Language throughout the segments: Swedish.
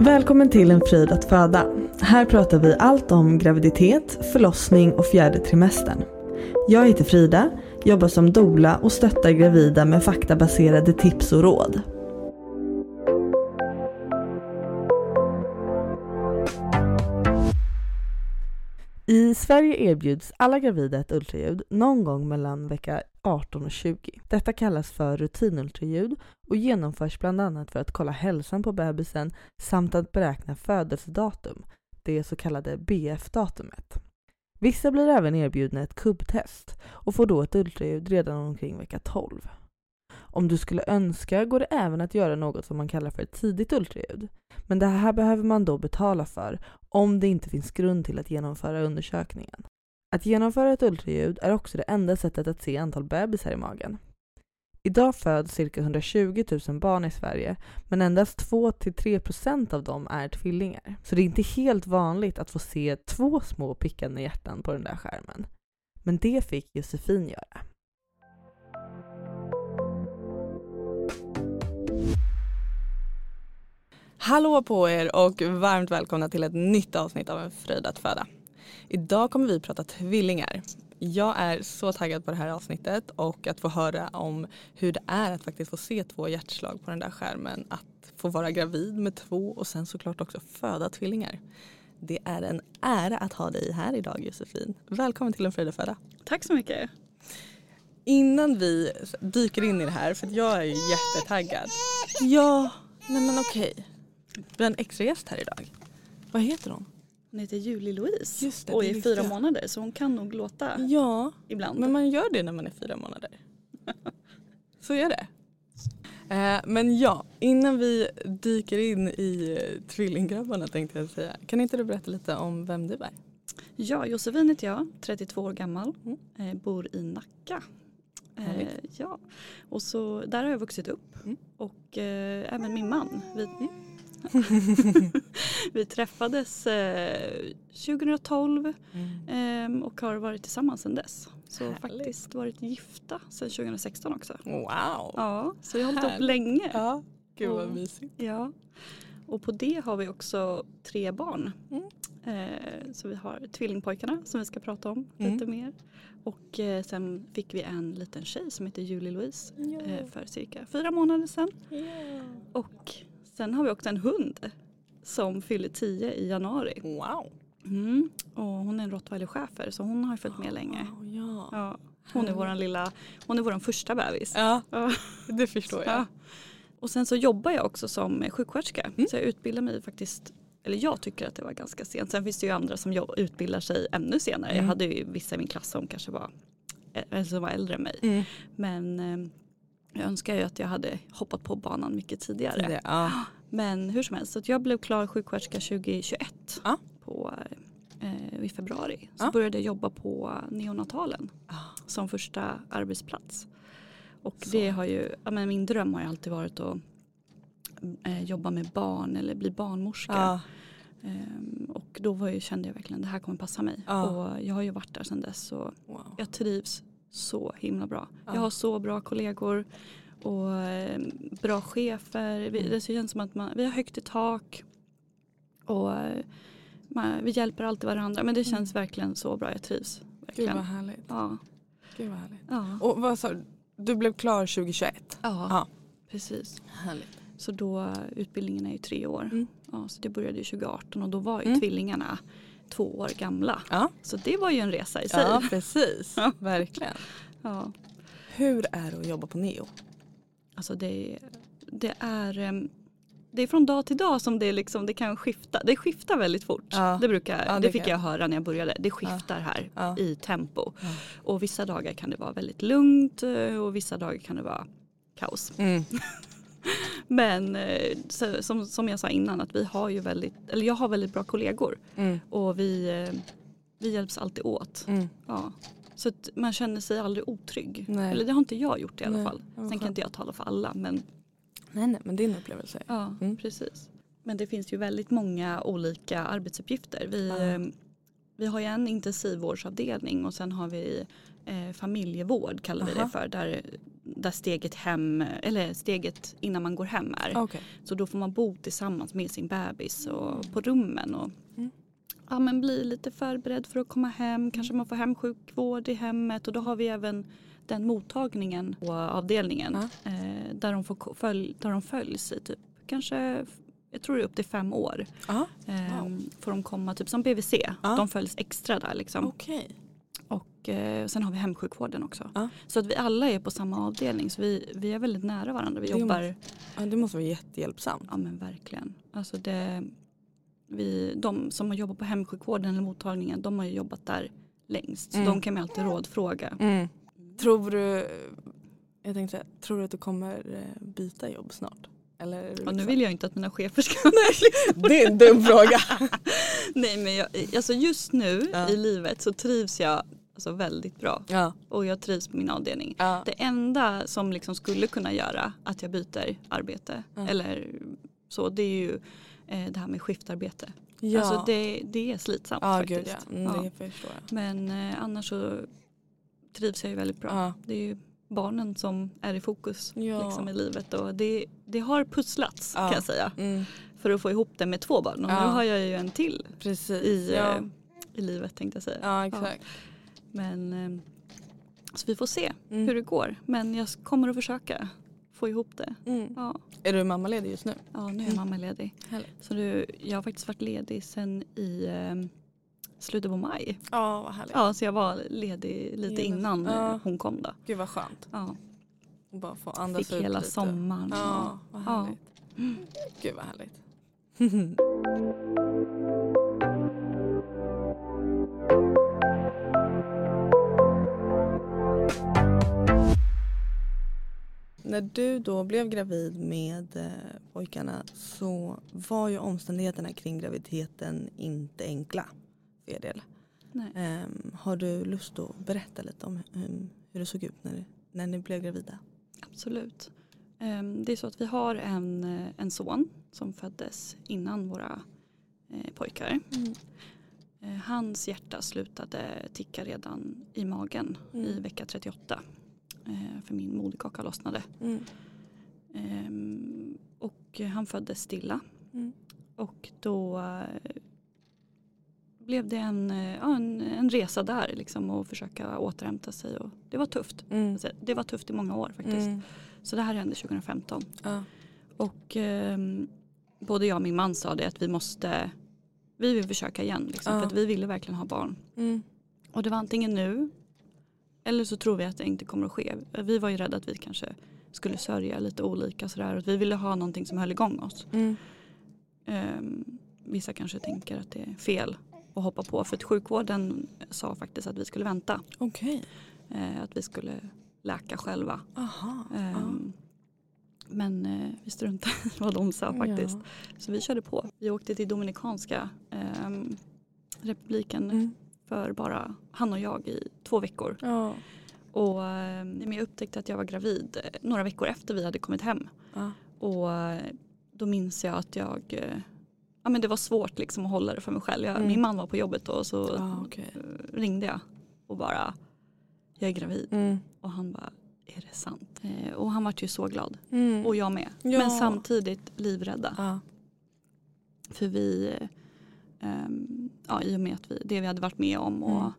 Välkommen till En frid att föda. Här pratar vi allt om graviditet, förlossning och fjärde trimestern. Jag heter Frida, jobbar som doula och stöttar gravida med faktabaserade tips och råd. I Sverige erbjuds alla gravida ett ultraljud någon gång mellan vecka 18 och 20. Detta kallas för rutinultraljud och genomförs bland annat för att kolla hälsan på bebisen samt att beräkna födelsedatum, det så kallade BF-datumet. Vissa blir även erbjudna ett kubbtest och får då ett ultraljud redan omkring vecka 12. Om du skulle önska går det även att göra något som man kallar för ett tidigt ultraljud. Men det här behöver man då betala för om det inte finns grund till att genomföra undersökningen. Att genomföra ett ultraljud är också det enda sättet att se antal bebisar i magen. Idag föds cirka 120 000 barn i Sverige men endast 2-3% av dem är tvillingar. Så det är inte helt vanligt att få se två små pickande hjärtan på den där skärmen. Men det fick Josefin göra. Hallå på er och varmt välkomna till ett nytt avsnitt av En fröjd att föda. Idag kommer vi prata tvillingar. Jag är så taggad på det här avsnittet och att få höra om hur det är att faktiskt få se två hjärtslag på den där skärmen. Att få vara gravid med två och sen såklart också föda tvillingar. Det är en ära att ha dig här idag Josefin. Välkommen till En fröjd att föda. Tack så mycket. Innan vi dyker in i det här, för jag är ju jättetaggad. Ja, nej men okej. Vi har en extra gäst här idag. Vad heter hon? Hon heter Julie Louise Just det, och det är fyra jag. månader så hon kan nog låta Ja, ibland. men man gör det när man är fyra månader. Så är det. Eh, Men ja, innan vi dyker in i eh, tvillinggrabbarna tänkte jag säga. Kan inte du berätta lite om vem du är? Ja, Josefin heter jag, 32 år gammal, Mm. eh, bor i Nacka. Eh, ja, och så där har jag vuxit upp Mm. och även min man. Vi, vi träffades eh, 2012 eh, och har varit tillsammans sedan dess. Så Härligt. faktiskt varit gifta sedan 2016 också. Wow! Ja, så jag har hållit upp länge. Ja, gud vad Mm. mysigt. Ja. Och på det har vi också tre barn. Mm. Eh, så vi har tvillingpojkarna som vi ska prata om Mm. lite mer. Och eh, sen fick vi en liten tjej som heter Julie Louise eh, för cirka fyra månader sedan. Och sen har vi också en hund som fyller tio i januari. Wow! Mm. Och hon är en rottweiler schäfer så hon har följt med länge. Wow, ja. Ja, hon är våran lilla, hon är våran första bebis. ja, Ja. det förstår jag. Ja. Och sen så jobbar jag också som sjuksköterska. Mm. Så jag utbildar mig faktiskt, eller jag tycker att det var ganska sent. Sen finns det ju andra som utbildar sig ännu senare. Mm. Jag hade ju vissa i min klass som kanske var, eller som var äldre än mig. Mm. Men eh, jag önskar ju att jag hade hoppat på banan mycket tidigare. Det, ja. Men hur som helst, så att jag blev klar sjuksköterska 2021 Ja. på, eh, i februari. Så Ja. började jag jobba på neonatalen Ah. som första arbetsplats. Och Så. det har ju, ja, men min dröm har ju alltid varit att eh, jobba med barn eller bli barnmorska. Ehm, och då var ju, kände jag verkligen det här kommer passa mig. Ja. Och jag har ju varit där sedan dess och Wow. jag trivs så himla bra. Ja. Jag har så bra kollegor och eh, bra chefer. Vi, Mm. det känns som att man, vi har högt i tak. Och eh, man, vi hjälper alltid varandra. Men det känns verkligen så bra. Jag trivs. Gud Verkligen. vad härligt. Ja. Gud vad härligt. Ja. Och vad sa du? Du blev klar 2021? ja, Ja. precis. Härligt. Så då, utbildningen är ju tre år. Mm. Ja, så det började ju 2018 och då var ju Mm. tvillingarna två år gamla. Ja. Så det var ju en resa i sig. Ja, precis. Ja. Verkligen. Ja. Hur är det att jobba på Neo? Alltså det, det är em, det är från dag till dag som det, liksom, det kan skifta. Det skiftar väldigt fort. Ja. Det, brukar, Ja, det, det fick jag höra när jag började. Det skiftar här Ja. i tempo. Och vissa dagar kan det vara väldigt lugnt eh, och vissa dagar kan det vara kaos. Mm. Men eh, så, som, som jag sa innan att vi har ju väldigt, eller jag har väldigt bra kollegor Mm. och vi, eh, vi hjälps alltid åt. Mm. Ja. Så att man känner sig aldrig otrygg. Nej. Eller det har inte jag gjort i alla Nej, fall. Sen kan inte jag tala för alla men Nej, nej, men din upplevelse. Ja, Mm. precis. Men det finns ju väldigt många olika arbetsuppgifter. Vi, eh, vi har ju en intensivvårdsavdelning och sen har vi eh, familjevård kallar vi det för. Där, där steget hem, eller steget innan man går hem är. Okej. Så då får man bo tillsammans med sin bebis och på rummen och Mm. ja, men bli lite förberedd för att komma hem. Kanske man får hemsjukvård i hemmet och då har vi även den mottagningen på avdelningen Ja. eh, där, de får följ, där de följs i typ kanske jag tror det är upp till fem år. Ja, Eh, Wow. Får de komma typ som BVC. Ja. De följs extra där liksom. okej. Och eh, sen har vi hemsjukvården också. Ja. Så att vi alla är på samma avdelning så vi, vi är väldigt nära varandra. Vi Det jobbar Ja, det måste vara jättehjälpsamt. Ja men verkligen. Alltså det, vi, de som har jobbat på hemsjukvården eller mottagningen de har ju jobbat där längst. Så Mm. de kan man alltid rådfråga. Mm. Tror du, jag tänkte säga, tror du att du kommer eh, byta jobb snart? Eller du Och nu liksom- vill jag inte att mina chefer ska... Det är en dum fråga. Nej men jag, alltså just nu Ja. i livet så trivs jag alltså väldigt bra. Ja. Och jag trivs på min avdelning. ja. Det enda som liksom skulle kunna göra att jag byter arbete Ja. eller så det är ju eh, det här med skiftarbete. ja. Alltså det, det är slitsamt ja, faktiskt. gud ja. Mm, Ja. Det förstår jag. Men eh, annars så trivs jag ju väldigt bra. Ja. Det är ju barnen som är i fokus Ja. liksom, i livet och det, det har pusslats Ja. kan jag säga Mm, för att få ihop det med två barn och Ja. nu har jag ju en till precis. i, ja. eh, i livet tänkte jag säga. ja, exakt. Men eh, så vi får se Mm. hur det går men jag kommer att försöka få ihop det. Mm. Ja, Är du mammaledig just nu? ja nu är Mm. mamma ledig. Härligt. Så nu, jag har faktiskt varit ledig sen i eh, slutet på maj. Ja, vad härligt. Ja, så jag var ledig lite innan Ja. hon kom då. Gud vad skönt. Ja. Och bara få andas Fick ut hela lite. sommaren. Ja, vad Ja. härligt. Gud vad härligt. När du då blev gravid med eh, pojkarna så var ju omständigheterna kring graviditeten inte enkla för er del. Nej. Ehm, har du lust att berätta lite om hur, hur det såg ut när, när ni blev gravida? Absolut. Ehm, Det är så att vi har en, eh, en son som föddes innan våra eh, pojkar. Eh, Hans hjärta slutade ticka redan i magen Mm. i vecka 38. Eh, För min moderkaka lossnade. Mm. Ehm, Och han föddes stilla. Mm. Och då eh, blev det en, eh, ja, en, en resa där liksom och försöka återhämta sig. Och det var tufft. Mm. Alltså, Det var tufft i många år faktiskt. Mm. Så det här hände 2015. Ja. Och ehm, både jag och min man sa det att vi måste, vi vill försöka igen. Liksom, Ja. För att vi ville verkligen ha barn. Mm. Och det var antingen nu eller så tror vi att det inte kommer att ske. Vi var ju rädda att vi kanske skulle sörja lite olika sådär. Och vi ville ha någonting som höll igång oss. Mm. Ehm, vissa kanske tänker att det är fel att hoppa på. För att sjukvården sa faktiskt att vi skulle vänta. Okej. Eh, att vi skulle läka själva. Aha. Ehm, Men eh, vi struntade i vad de sa faktiskt. Ja. Så vi körde på. Vi åkte till Dominikanska ehm, republiken Mm. För bara han och jag i två veckor. Ja. Och ehm, men jag upptäckte att jag var gravid eh, några veckor efter vi hade kommit hem. Ja. Och eh, då minns jag att jag eh, Ja, men det var svårt liksom att hålla det för mig själv. Jag, Mm. Min man var på jobbet då och så Ah, eh, ringde jag och bara Jag är gravid. Mm. Och han bara Är det sant? Eh, och han var ju så glad. Mm. Och jag med. Ja. Men samtidigt livrädda. Ja. För vi, eh, ja, i och med att vi, det vi hade varit med om och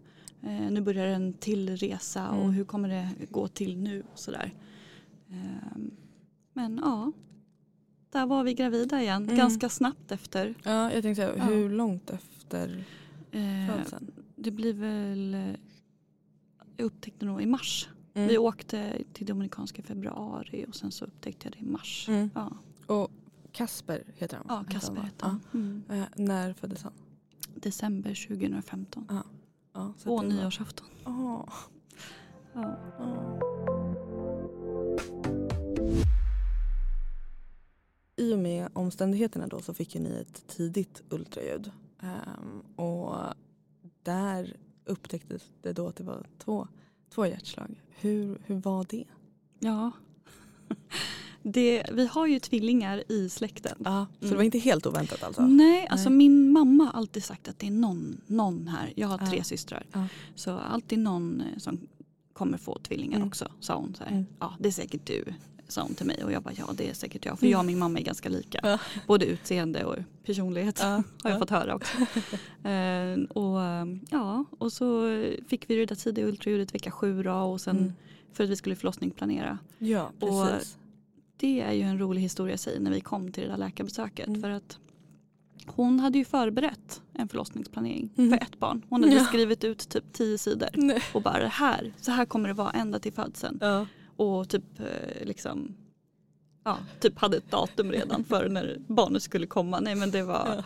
eh, nu börjar en till resa och Mm. hur kommer det gå till nu och sådär. Ehm, men ja, där var vi gravida igen Mm. ganska snabbt efter. ja, jag tänkte säga, Ja. hur långt efter Eh, födseln? det blir väl, eh, jag upptäckte nog i mars. Mm. Vi åkte till Dominikanska i februari och sen så upptäckte jag det i mars. Mm. Ja, Och Kasper heter han? ja heter Kasper hette han. Mm. Ja. Eh, när föddes han? December 2015. Ja, så att det var- nyårsafton. Åh, Ja. I och med omständigheterna då så fick ju ni ett tidigt ultraljud. Ehm, och där upptäcktes det då att det var två, två hjärtslag. Hur, hur var det? ja. Det, vi har ju tvillingar i släkten. Ja, så Mm. det var inte helt oväntat alltså? Nej, alltså Nej. min mamma har alltid sagt att det är någon, någon här. Jag har tre Ja. systrar. Ja. Så alltid någon eh, som kommer få tvillingar Mm. också sa hon. Så. Mm. Ja det är säkert du sa hon till mig och jag bara ja det är säkert jag för Mm. jag och min mamma är ganska lika. Både utseende och personlighet har jag ja. fått höra också. Eh, och, eh, ja, och så fick vi det där tidiga ultraljudet vecka sju då, och sen Mm. för att vi skulle förlossningsplanera. Ja, Och- precis. Det är ju en rolig historia i sig när vi kom till det där läkarbesöket. Mm. För att hon hade ju förberett en förlossningsplanering Mm. för ett barn. Hon hade Ja. skrivit ut typ tio sidor. Nej. Och bara här, så här kommer det vara ända till födseln. Ja. Och typ eh, liksom Ja, typ hade ett datum redan för när barnet skulle komma. Nej men det var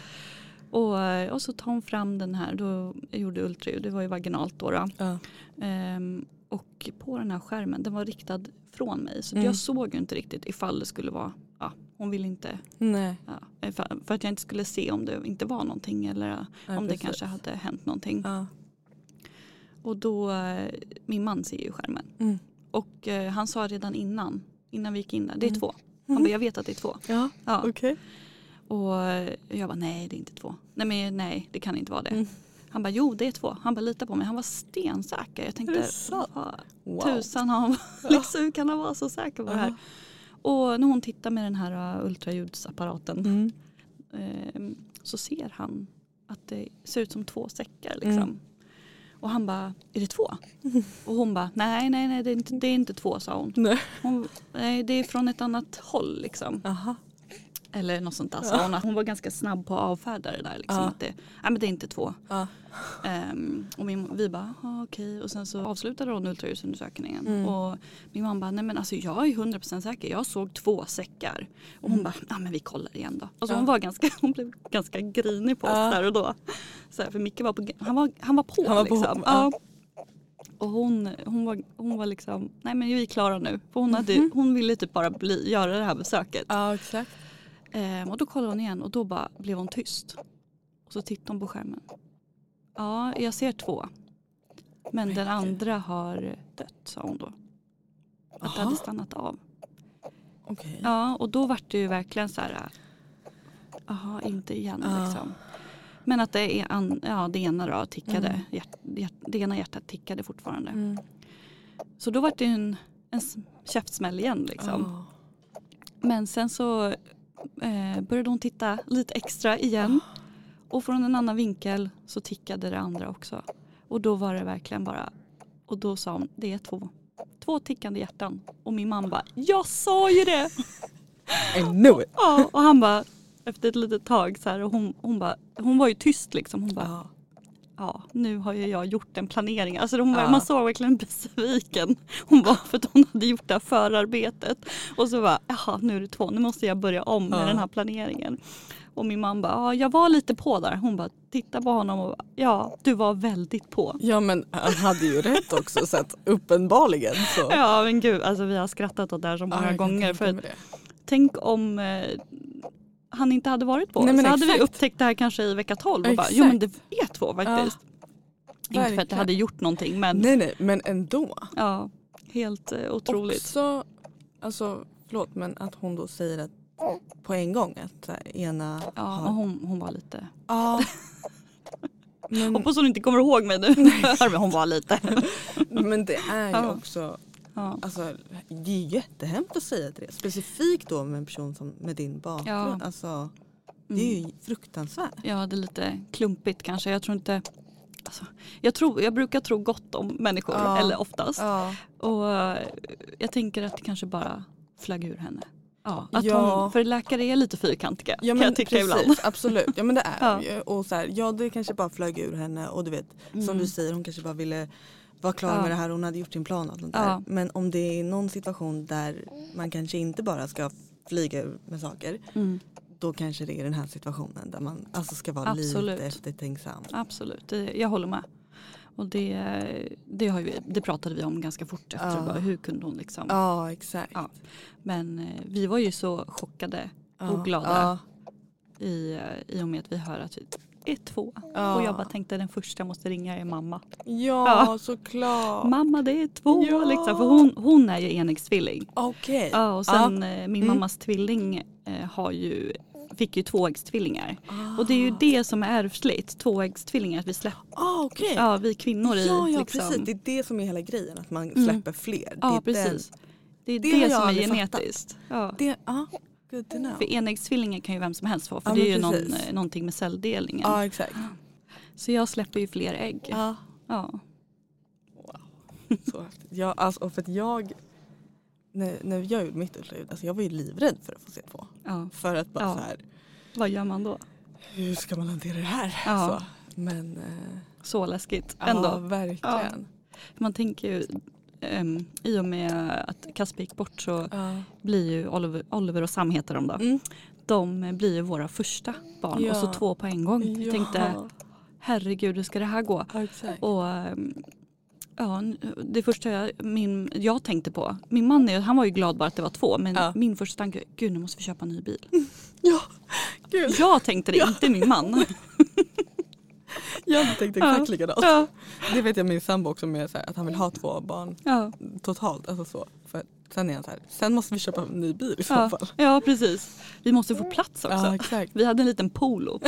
och, eh, och så tar hon fram den här, då jag gjorde ultraljud, det var ju vaginalt då. då. Ja. Ehm, och på den här skärmen, den var riktad från mig. Så Mm. jag såg ju inte riktigt ifall det skulle vara, ja, hon ville inte, Nej. ja, för, för att jag inte skulle se om det inte var någonting eller Ja, om det precis. kanske hade hänt någonting. Ja. Och då, eh, min man ser ju skärmen. Mm. Och eh, han sa redan innan, innan vi gick in där, det är Mm. två. Han Mhm. bara, jag vet att det är två. Ja, Ja. okej. Och eh, jag bara, nej det är inte två. Nej men nej, det kan inte vara det. Mm. Han bara, jo det är två. Han bara, lita på mig. Han var stensäker. Jag tänkte, Wow. tusan han, liksom, hur kan han vara så säker på det här? Ja. Och när hon tittar med den här uh, ultraljudsapparaten Mm. eh, så ser han att det ser ut som två säckar. Liksom. Mm. Och han bara, är det två? Och hon bara, nej nej nej det är inte, det är inte två sa hon. Nej. hon. Nej det är från ett annat håll liksom. Aha. Eller något sånt där sa hon. Hon var ganska snabb på att avfärda det där. Liksom, Ja. att det, nej men det är inte två. Ja. Ehm, och min, vi bara, ah, okej. Och sen så avslutade hon ultraljudsundersökningen. Mm. Och min mamma bara, nej men alltså jag är 100% säker. Jag såg två säckar. Och hon bara, ja men vi kollar igen då. Alltså Ja. hon var ganska, hon blev ganska grinig på oss Ja. där och då. Så här, för Micke var på, han var, han var på Han var på, liksom. ja. Ja. Och hon, hon, var, hon var liksom, nej men vi är klara nu. För hon, hade, Mhm. hon ville typ bara bli, göra det här besöket. Ja, exakt. Ehm, och då kollade hon igen och då bara blev hon tyst. Och så tittade hon på skärmen. Ja, jag ser två. Men den andra har dött sa hon då. Att det hade stannat av. Okej. Ja, och då var det ju verkligen så här. Jaha, inte igen Ja. liksom. Men att det, är an, ja, det ena då tickade. Mm. Hjärt, hjärt, det ena hjärtat tickade fortfarande. Mm. Så då var det en, en käftsmäll igen liksom. Ja. Men sen så eh, började hon titta lite extra igen. Och från en annan vinkel så tickade det andra också. Och då var det verkligen bara, och då sa hon, det är två. Två tickande hjärtan. Och min man bara, jag sa ju det! I knew it. Ja, och han bara, efter ett litet tag så här, och hon, hon, bara, hon var ju tyst liksom. Hon bara, Ja. ja nu har ju jag gjort en planering. Alltså hon, var- Ja. Man såg verkligen besviken hon var för att hon hade gjort det här förarbetet. Och så bara, jaha nu är det två, nu måste jag börja om med Ja. den här planeringen. Och min man bara, ja jag var lite på där. Hon bara, titta på honom och bara, ja du var väldigt på. ja men han hade ju rätt också så att uppenbarligen så. Ja men gud, alltså vi har skrattat åt det här så Ja, många kan gånger. För att, tänk om eh, han inte hade varit på. Nej, så hade vi upptäckt det här kanske i vecka 12 och bara, Exakt. jo men det är två faktiskt. Inte för att det hade gjort någonting men Nej nej men ändå. ja, helt eh, otroligt. Också, alltså förlåt men att hon då säger att på en gång att här, ena Ja, har... och hon, hon var lite... Ja. Men, Hoppas hon inte kommer ihåg mig nu. hon var lite. men det är ju Ja. också, Ja. alltså det är jättehemskt att säga till det. Specifikt då med en person som med din bakgrund. Ja. Alltså, det är Mm. ju fruktansvärt. ja, det är lite klumpigt kanske. Jag tror inte... Alltså, jag, tror, jag brukar tro gott om människor, Ja. eller oftast. Ja. Och jag tänker att det kanske bara flög ur henne. Ja, att Ja. hon, för läkare är lite fyrkantiga Ja kan jag tycka precis, ibland. absolut. Ja men det är Ja. ju. Och så här, ja det kanske bara flög ur henne och du vet som Mm. du säger hon kanske bara ville vara klar Ja. med det här hon hade gjort sin plan och sånt där. Ja. Men om det är någon situation där man kanske inte bara ska flyga med saker Mm, då kanske det är den här situationen där man alltså ska vara Absolut. lite eftertänksam. absolut, det, jag håller med. Och det, det, har ju, det pratade vi om ganska fort efter. Ja. Bara, hur kunde hon liksom? Ja exakt. Ja. Men eh, vi var ju så chockade och glada. I, i och med att vi hör att vi är två. Ja. Och jag bara tänkte den första jag måste ringa är mamma. Ja, Ja. såklart. Mamma det är två Ja. liksom. För hon, hon är ju enäggstvilling. Okej. Ja och sen eh, min Mm. mammas tvilling eh, har ju fick ju tvåäggstvillingar. Ah. Och det är ju det som är ärftligt, tvåäggstvillingar. Att vi släpper, Ah, okej. ja vi kvinnor i ja, ja liksom. precis. Det är det som är hela grejen, att man Mm. släpper fler. Ja det är precis. Det är Det det, som är genetiskt. Ja. Den, det, ah. För enäggstvillingar kan ju vem som helst få för Ja, det är ju någon, eh, någonting med celldelningen. Ja, exakt. Så jag släpper ju fler ägg. Ja. Ja. Så häftigt. Ja, alltså, för att jag, när, när jag gjorde mitt ultraljud, alltså jag var ju livrädd för att få se två. Ja. För att bara Ja. så här, Vad gör man då? hur ska man hantera det här? Ja. Så. Men eh, Så läskigt ja, ändå. verkligen. Man tänker ju ehm, i och med att Kasper gick bort så Ja. blir ju Oliver, Oliver och Sam heter de då. Mm. De blir ju våra första barn Ja. och så två på en gång. Jag tänkte herregud hur ska det här gå? Ja, exakt. Och ehm, ja, det första jag, min, jag tänkte på, min man han var ju glad bara att det var två men Ja. min första tanke, gud nu måste vi köpa en ny bil. Ja, gud. Jag tänkte det, Ja. inte min man. Jag tänkte Ja. exakt likadant. Ja, Det vet jag min sambo också med så här, att han vill ha två barn ja, totalt. Alltså så. För sen är han så här, sen måste vi köpa en ny bil i så ja, fall. ja precis. Vi måste få plats också. Ja. Vi hade en liten polo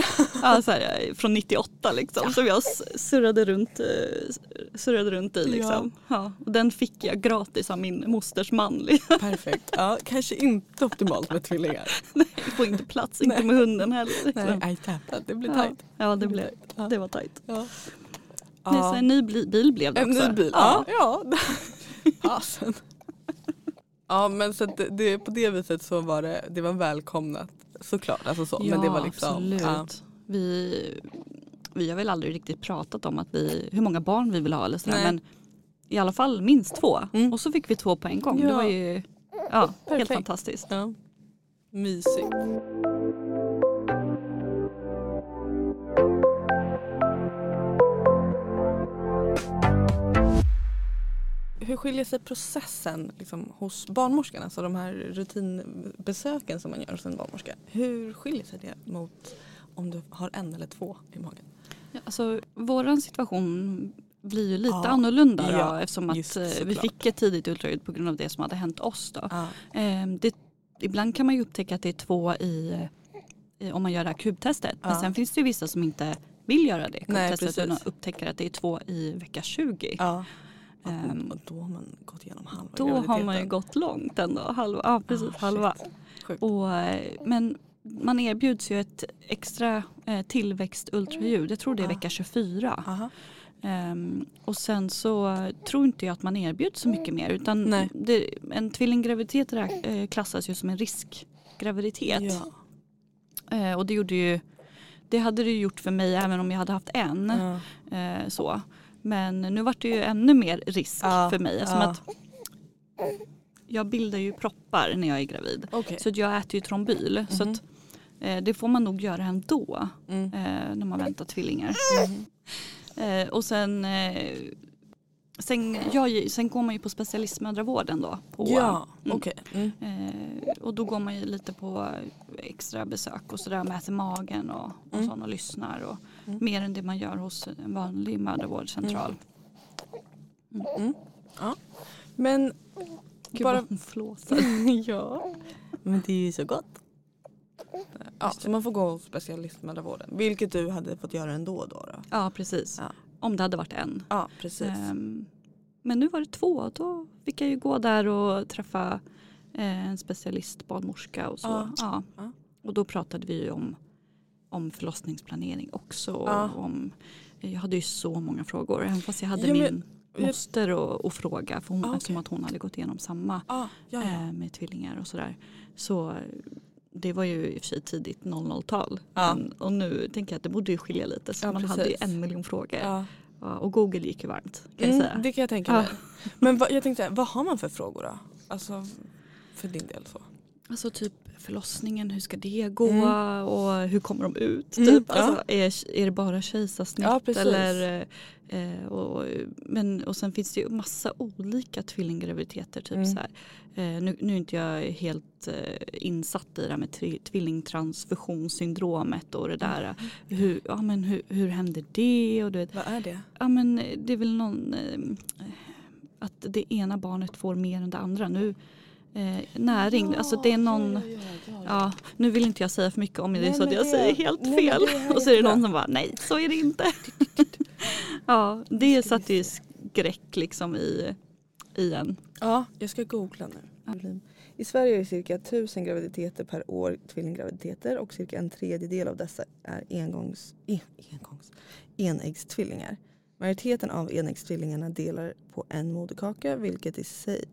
ja, så här, från 98 liksom som jag surrade runt, eh, surrade runt i. Liksom. Ja. och den fick jag gratis av min mosters man. Perfekt. Ja, kanske inte optimalt med tvillingar. Jag får inte plats, inte Nej. med hunden heller. Liksom. Nej, jävlar, det blir tajt. ja, det, blev, det var tajt. Ja. Nej, så en ny bil blev det En också. ny bil. Ja. ja. Fasen. Ja men så det, det, på det viset så var det, det var välkomnat såklart. Alltså så. Ja, men det var liksom, absolut. Ja. Vi, vi har väl aldrig riktigt pratat om att vi, hur många barn vi vill ha eller sådär. Men i alla fall minst två. Mm. Och så fick vi två på en gång. Ja. Det var ju ja, helt fantastiskt. Ja. Mysigt. Hur skiljer sig processen liksom, hos barnmorskan, alltså de här rutinbesöken som man gör hos en barnmorska? Hur skiljer sig det mot om du har en eller två i magen? Ja, Alltså, våran situation blir ju lite Ja. annorlunda då, Ja, eftersom att just eh, vi fick ett tidigt ultraljud på grund av det som hade hänt oss. Då. Ja. Ehm, det, ibland kan man ju upptäcka att det är två i, i om man gör det här kubtestet. Men sen finns det ju vissa som inte vill göra det Nej, kubtestet utan precis. upptäcker att det är två i vecka 20. Ja. Ehm, och då har man gått igenom halva Då har man ju gått långt ändå. Halva, ja precis, Ah, halva. Sjukt. Och, eh, men man erbjuds ju ett extra eh, tillväxtultraljud. Jag tror det är Ah. vecka 24. Aha. Ehm, och sen så tror inte jag att man erbjuds så mycket mer. Utan det, en tvillinggraviditet eh, klassas ju som en riskgraviditet. Ja. Eh, och det gjorde ju det hade det gjort för mig även om jag hade haft en. Ja. Eh, så. Men nu vart det ju ännu mer risk Ja, för mig. Som ja. att jag bildar ju proppar när jag är gravid. Okej. Så jag äter ju trombyl. Så Mhm. att, eh, det får man nog göra ändå Mm. eh, när man väntar tvillingar. Mhm. Eh, och sen, eh, sen, jag, sen går man ju på specialistmödravården då. På, Ja, Mm. okej. Mm. Eh, och då går man ju lite på extra besök och sådär, mäter magen och, och Mm. och lyssnar. Och Mm. Mer än det man gör hos en vanlig mödravårdscentral. Men Gud Bara- vad hon flåsar. ja. Men det är ju så gott. Ja, så man får gå hos specialistmödravården. Vilket du hade fått göra ändå då? då. Ja precis. Ja. Om det hade varit en. Ja, precis. Ehm, men nu var det två och då fick jag ju gå där och träffa eh, en specialist barnmorska och så. Ja. Ja. Ja. Och då pratade vi ju om, om förlossningsplanering också. Och Ja. om, jag hade ju så många frågor. Även fast jag hade men- min moster att, att fråga. För hon, Ah, okej. Eftersom att hon hade gått igenom samma ja. eh, med tvillingar och sådär. Så det var ju i och för sig tidigt 00-tal. Ja. Och nu tänker jag att det borde ju skilja lite. Så Ja, man hade ju precis. en miljon frågor. ja. Och Google gick ju varmt kan jag Mm, säga. det kan jag tänka mig. Men vad, jag tänkte, vad har man för frågor då? Alltså för din del så. Alltså typ förlossningen, hur ska det gå Mm. och hur kommer de ut? Mm, Typ? ja. Alltså, är, är det bara kejsarsnitt? Ja, eller, eh, och, men, och sen finns det ju massa olika tvillinggraviditeter. Typ Mm. så här. Eh, nu, nu är inte jag helt eh, insatt i det här med tri, tvillingtransfusionssyndromet och det där. Mm. Hur, ja, men hur, hur händer det? Och du vet, Vad är det? Ja men det är väl någon eh, att det ena barnet får mer än det andra. Nu eh, näring. Alltså det är någon, ja, nu vill inte jag säga för mycket om det Nej, så att jag det- säger helt nej, fel. Och så är det någon som bara nej så är det inte. ja det satte ju skräck liksom i, i en. Ja, jag ska googla nu. I Sverige är det cirka 1000 graviditeter per år tvillinggraviditeter och cirka en tredjedel av dessa är engångs, en, engångs, enäggstvillingar. Majoriteten av enäggstvillingarna delar på en moderkaka vilket i, sig,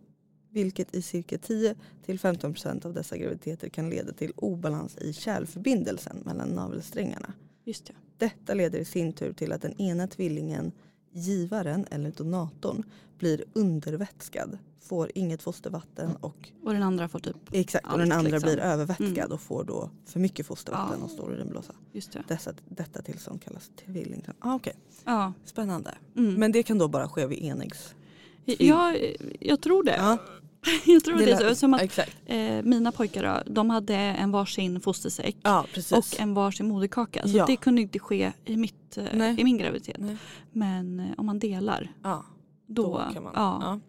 vilket i cirka 10-15% av dessa graviditeter kan leda till obalans i kärlförbindelsen mellan navelsträngarna. Just det. Detta leder i sin tur till att den ena tvillingen, givaren eller donatorn, blir undervätskad, får inget fostervatten och Och den andra får typ, exakt, och den andra liksom. blir övervätskad Mm. och får då för mycket fostervatten Ja. och står i den blåsa. just det. Dessa, detta tillstånd kallas tvilling. Ah, Okej, Ja. spännande. Mm. Men det kan då bara ske vid enäggs... jag, jag tror det. Ja, jag tror det, är så. Som att, eh, mina pojkar de hade en varsin fostersäck Ja, och en varsin moderkaka. Så Ja. det kunde inte ske i, mitt, eh, Nej. i min graviditet. Nej. Men eh, om man delar ja, då, då kan man. ja,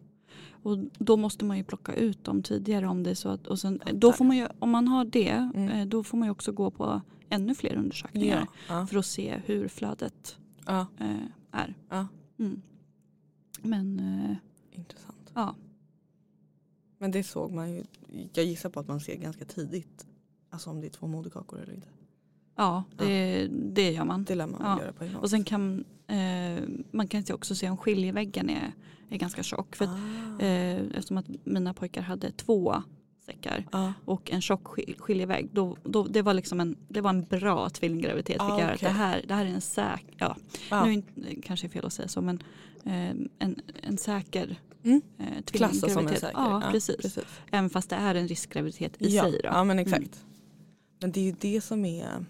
och då måste man ju plocka ut dem tidigare om det är så att, och sen, då får man ju, om man har det Mm. eh, då får man ju också gå på ännu fler undersökningar för att se hur flödet eh, är. Mm. Men eh, intressant. ja, Men det såg man ju, jag gissar på att man ser ganska tidigt, alltså om det är två moderkakor eller inte. ja det, det gör man. Det lär man Ja. göra på en gång. Och sen kan eh, man kan också se om skiljeväggen är, är ganska tjock. För att, ah. eh, eftersom att mina pojkar hade två säckar ah. och en tjock skil- skiljevägg. Då, då, det, var liksom en, det var en bra tvillinggraviditet. Ah, okej. det, här, det här är en säker, ja, Ah. nu är inte, kanske är fel att säga så men eh, en, en säker Mm. eh, Klassas som en säker. Ja, precis. precis. Även fast det är en riskgraviditet i ja. sig. Då. Ja men exakt. Mm. Men det är ju det som är,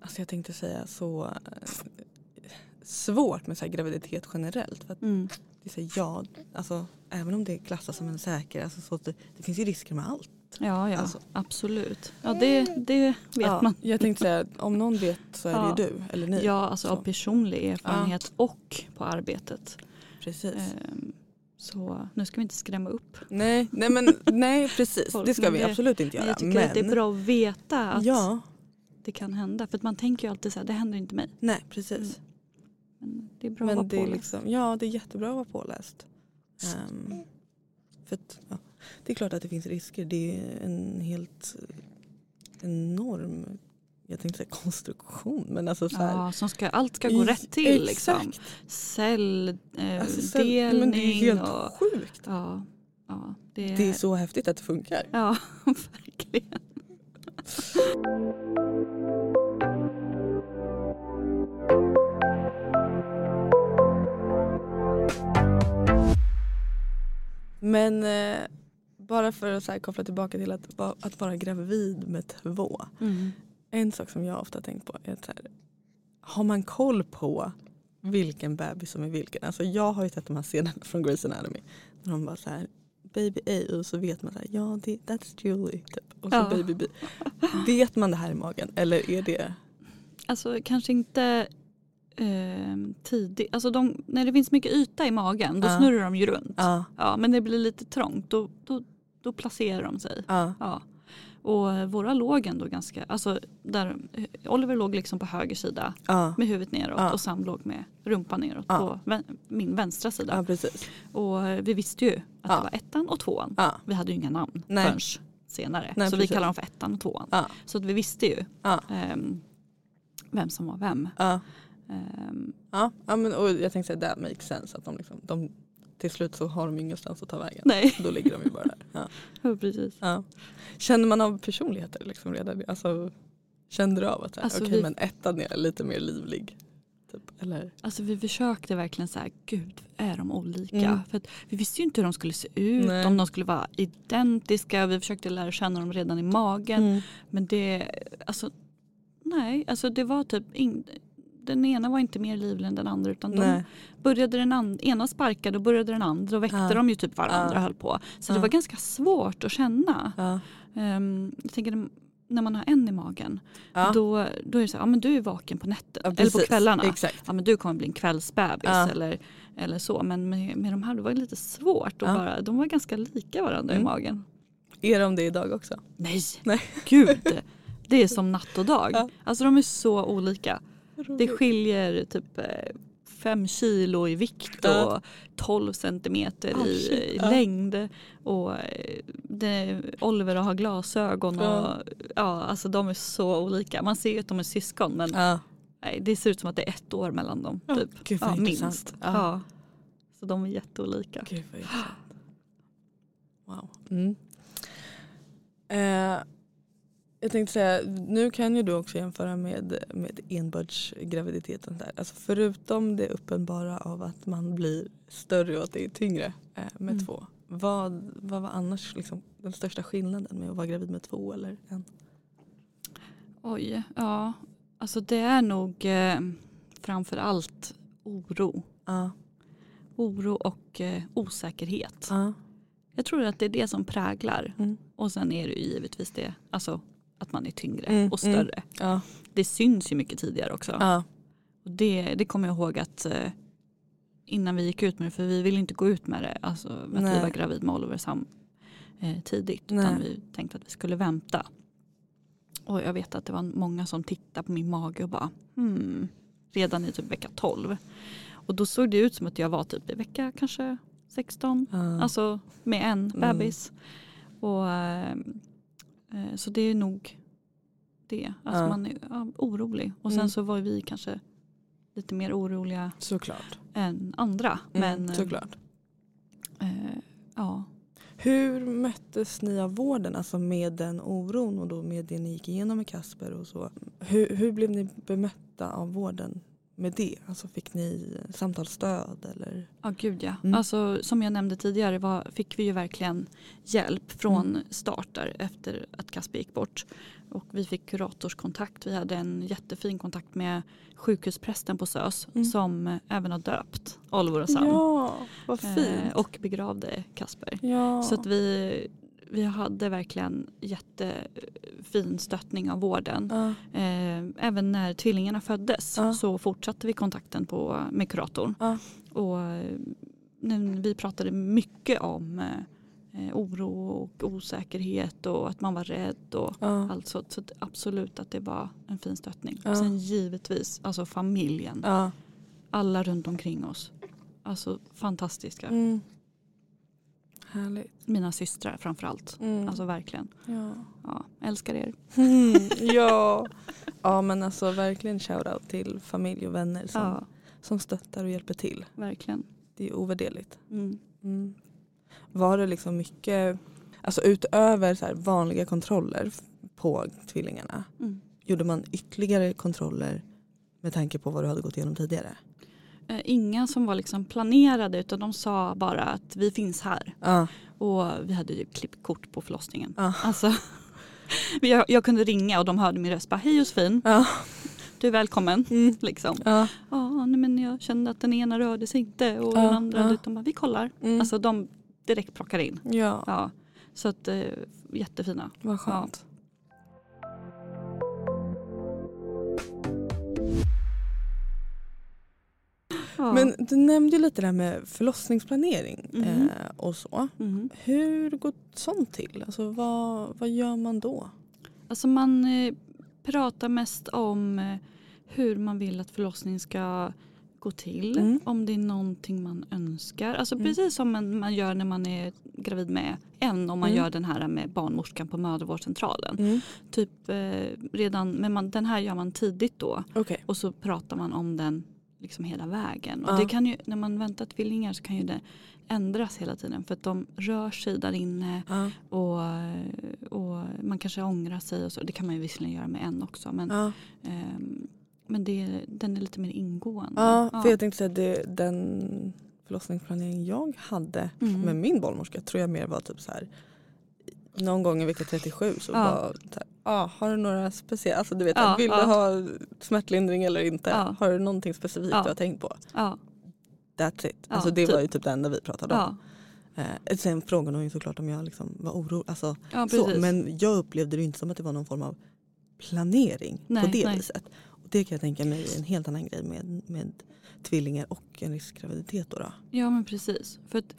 alltså jag tänkte säga så eh, svårt med så graviditet generellt. För Mm. det är här, ja, alltså, även om det klassas som en säker, alltså, så att det, det finns ju risker med allt. Ja, ja Alltså. absolut. Ja, det, det vet ja, man. Jag tänkte säga, om någon vet så är Ja. det ju du eller ni. Ja, alltså Så. av personlig erfarenhet och på arbetet. Precis. Ehm, Så nu ska vi inte skrämma upp. Nej, nej, men, nej precis, Folk, det ska men vi det- absolut inte Men göra. jag tycker att det är Men- bra att veta att Ja, det kan hända. För att man tänker ju alltid så här, det händer inte mig. nej precis. Men det är bra att Men vara det påläst. liksom, ja det är jättebra att vara påläst. Ehm, för att, ja, det är klart att det finns risker. Det är en helt enorm, jag tänkte säga konstruktion, men alltså så här, Ja, som ska, allt ska gå rätt till. Liksom. Exakt. Celldelning Alltså, så- men det är helt och... sjukt. Ja, ja, det, Det är så häftigt att det funkar. Ja, verkligen. Men eh, bara för att så koppla tillbaka till att, att vara gravid med två. Mm. En sak som jag ofta har tänkt på är att här, har man koll på vilken bebis som är vilken? Alltså jag har ju sett de här scenerna från Grey's Anatomy. När de bara så här, baby A och så vet man så här, ja det, that's Julie. Typ. Och så Ja. baby B. Vet man det här i magen eller är det? Alltså kanske inte eh, tidigt. Alltså de, när det finns mycket yta i magen då Ja. snurrar de ju runt. Ja. Ja, men det blir lite trångt då, då, då placerar de sig. Ja. Och eh, våra låg ändå ganska, alltså där, eh, Oliver låg liksom på höger sida Ja. med huvudet neråt Ja. och Sam låg med rumpan neråt Ja. på vän, min vänstra sida. Och eh, vi visste ju att det var ettan och tvåan. Vi hade ju inga namn Nej. förrän senare. Nej, så precis. vi kallar dem för ettan och tvåan. Så att vi visste ju ehm, vem som var vem. Ja. Ehm, Ja. ja men, och jag tänkte säga that makes sense. Att de, liksom, de, till slut så har de ingenstans att ta vägen. nej, Då ligger de ju bara där. Ja. ja, precis. Ja. Känner man av personligheter liksom redan? Alltså, kände du av att Alltså, okej vi- men ettan är lite mer livlig? Typ, eller? Alltså vi försökte verkligen så här, gud är de olika? Mm. För att vi visste ju inte hur de skulle se ut, Nej. om de skulle vara identiska. Vi försökte lära känna dem redan i magen. Mm. Men det, alltså nej, alltså det var typ in, den ena var inte mer livlig än den andra utan de började den and, ena sparkade och började den andra och väckte Ja. de ju typ varandra Ja. höll på. Så Ja. det var ganska svårt att känna. Ja. Ehm, jag tänker när man har en i magen Ja. då, då är det så här, ja men du är vaken på nätterna Ja, eller på kvällarna. Exakt. Ja men du kommer bli en kvällsbebis Ja. eller Eller så. Men med, med de här det var det lite svårt. Och bara, de var ganska lika varandra Mm. i magen. Är de det idag också? Nej, Nej. gud. Det är som natt och dag. Alltså de är så olika. Det skiljer typ eh, fem kilo i vikt och 12 centimeter Ah, i, Ja. längd. Och eh, det, Oliver har glasögon och Ja. ja, alltså de är så olika. Man ser ju att de är syskon men Ja. nej, det ser ut som att det är ett år mellan dem. Typ. Gud Ja, minst. Ja. Så de är jätteolika. Gud. Wow. Mm. Eh, jag tänkte säga, nu kan ju du också jämföra med, med enbördsgraviditet och sånt där. Alltså förutom det uppenbara av att man blir större och att det är tyngre eh, med Mm. två. Vad, vad var annars liksom den största skillnaden med att vara gravid med två eller en? Oj, ja. Alltså det är nog eh, framför allt oro. Ja. Oro och eh, osäkerhet. Ja. Jag tror att det är det som präglar. Mm. Och sen är det ju givetvis det, alltså att man är tyngre Mm, och större. Ja. Det syns ju mycket tidigare också. Ja. Och det, det kommer jag ihåg att eh, innan vi gick ut med det, för vi ville inte gå ut med det, alltså att vi Nej. var gravid med Oliver sam, eh, tidigt. Nej. Utan vi tänkte att vi skulle vänta. Och jag vet att det var många som tittade på min mage och bara hmm, redan i typ vecka 12. Och då såg det ut som att jag var typ i vecka kanske 16. Ja. Alltså med en Mm. bebis. Och, eh, eh, så det är nog det. Alltså Ja. man är ja, orolig. Och sen Mm. så var vi kanske lite mer oroliga Såklart. än andra. Mm, Men eh, såklart. eh, ja. Hur möttes ni av vården, alltså med den oron och då med det ni gick igenom med Kasper och så? Hur, hur blev ni bemötta av vården med det? Alltså fick ni samtalsstöd eller? Ja gud ja. Mm. Alltså, som jag nämnde tidigare var, fick vi ju verkligen hjälp från Mm. start där efter att Kasper gick bort. Och vi fick kuratorskontakt. Vi hade en jättefin kontakt med sjukhusprästen på SÖS Mm. som eh, även har döpt Oliver och Sam. Ja, vad fint. Eh, och begravde Kasper. ja. Så att vi, vi hade verkligen jättefin stöttning av vården. ja. Eh, även när tvillingarna föddes Ja. så fortsatte vi kontakten på, med kuratorn. Ja. Och, eh, men vi pratade mycket om eh, oro och osäkerhet och att man var rädd och Ja. allt så. Så absolut att det var en fin stöttning. Ja. Sen givetvis alltså familjen, Ja. alla runt omkring oss. Alltså fantastiska. Mm. Härligt. Mina systrar framförallt. Mm. Alltså verkligen. ja. Ja, älskar er. Mm, ja. ja men alltså verkligen shoutout till familj och vänner som, Ja, som stöttar och hjälper till. verkligen. Det är ovärderligt. Mm. Mm. Var det liksom mycket, alltså utöver så här vanliga kontroller på tvillingarna, Mm. gjorde man ytterligare kontroller med tanke på vad du hade gått igenom tidigare? Eh, Inga som var liksom planerade utan de sa bara att vi finns här. Ja. Och vi hade ju klippkort på förlossningen. Ja. Alltså, jag, jag kunde ringa och de hörde min röst bara hej Josefin, Ja. du är välkommen. Mm. Liksom. Ja. Ja, nej, men jag kände att den ena rörde sig inte och den andra, ja. de bara vi kollar. Mm. Alltså de direkt plockar in. ja, Ja. Så att eh, jättefina. vad skönt. Ja. Men du nämnde ju lite det här med förlossningsplanering Mhm. eh, och så. Mhm. Hur går sånt till? Alltså vad, vad gör man då? Alltså man eh, pratar mest om eh, hur man vill att förlossningen ska gå till. Mm. Om det är någonting man önskar. Alltså Mm. precis som man, man gör när man är gravid med en. Om man Mm. gör den här med barnmorskan på mödravårdscentralen. Mm. Typ eh, redan, men man, den här gör man tidigt då. Okej. Och så pratar man om den liksom hela vägen. Och Ja. det kan ju, när man väntar tvillingar så kan ju det ändras hela tiden. För att de rör sig där inne. Ja. Och, och man kanske ångrar sig och så. Det kan man ju visserligen göra med en också. Men, Ja. ehm, men det, den är lite mer ingående. ja, för jag tänkte säga det, den förlossningsplanering jag hade Mm. med min barnmorska tror jag mer var typ så här någon gång i vecka 37 så Ja. här, ah, har du några speciella, alltså du vet Ja, vill ja. du ha smärtlindring eller inte? Ja. Har du någonting specifikt du har tänkt på? ja, That's it. Alltså det typ. var ju typ det enda vi pratade om. Eh, sen frågade hon ju såklart om jag liksom var orolig. Alltså, så, men jag upplevde det inte som att det var någon form av planering Nej, på det nej. viset. Och Det kan jag tänka mig är en helt annan grej med, med tvillingar och en riskgraviditet. Då, då. Ja men precis. För att,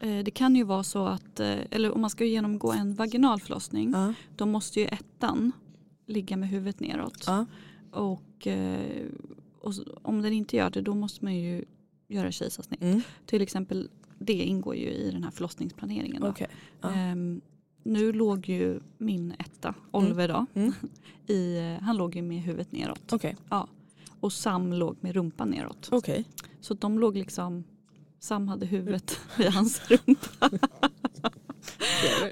det kan ju vara så att, eh, eller om man ska genomgå en vaginal förlossning Ja. då måste ju ettan ligga med huvudet neråt. Ja. Och, eh, och om den inte gör det då måste man ju göra kejsarsnitt. Mm. Till exempel det ingår ju i den här förlossningsplaneringen. Okej. Ja. Ehm, nu låg ju min etta, Oliver då, Mm. i, eh, han låg ju med huvudet neråt. Okej. Och Sam låg med rumpan neråt. Okej. Så de låg liksom, Sam hade huvudet i hans rumpa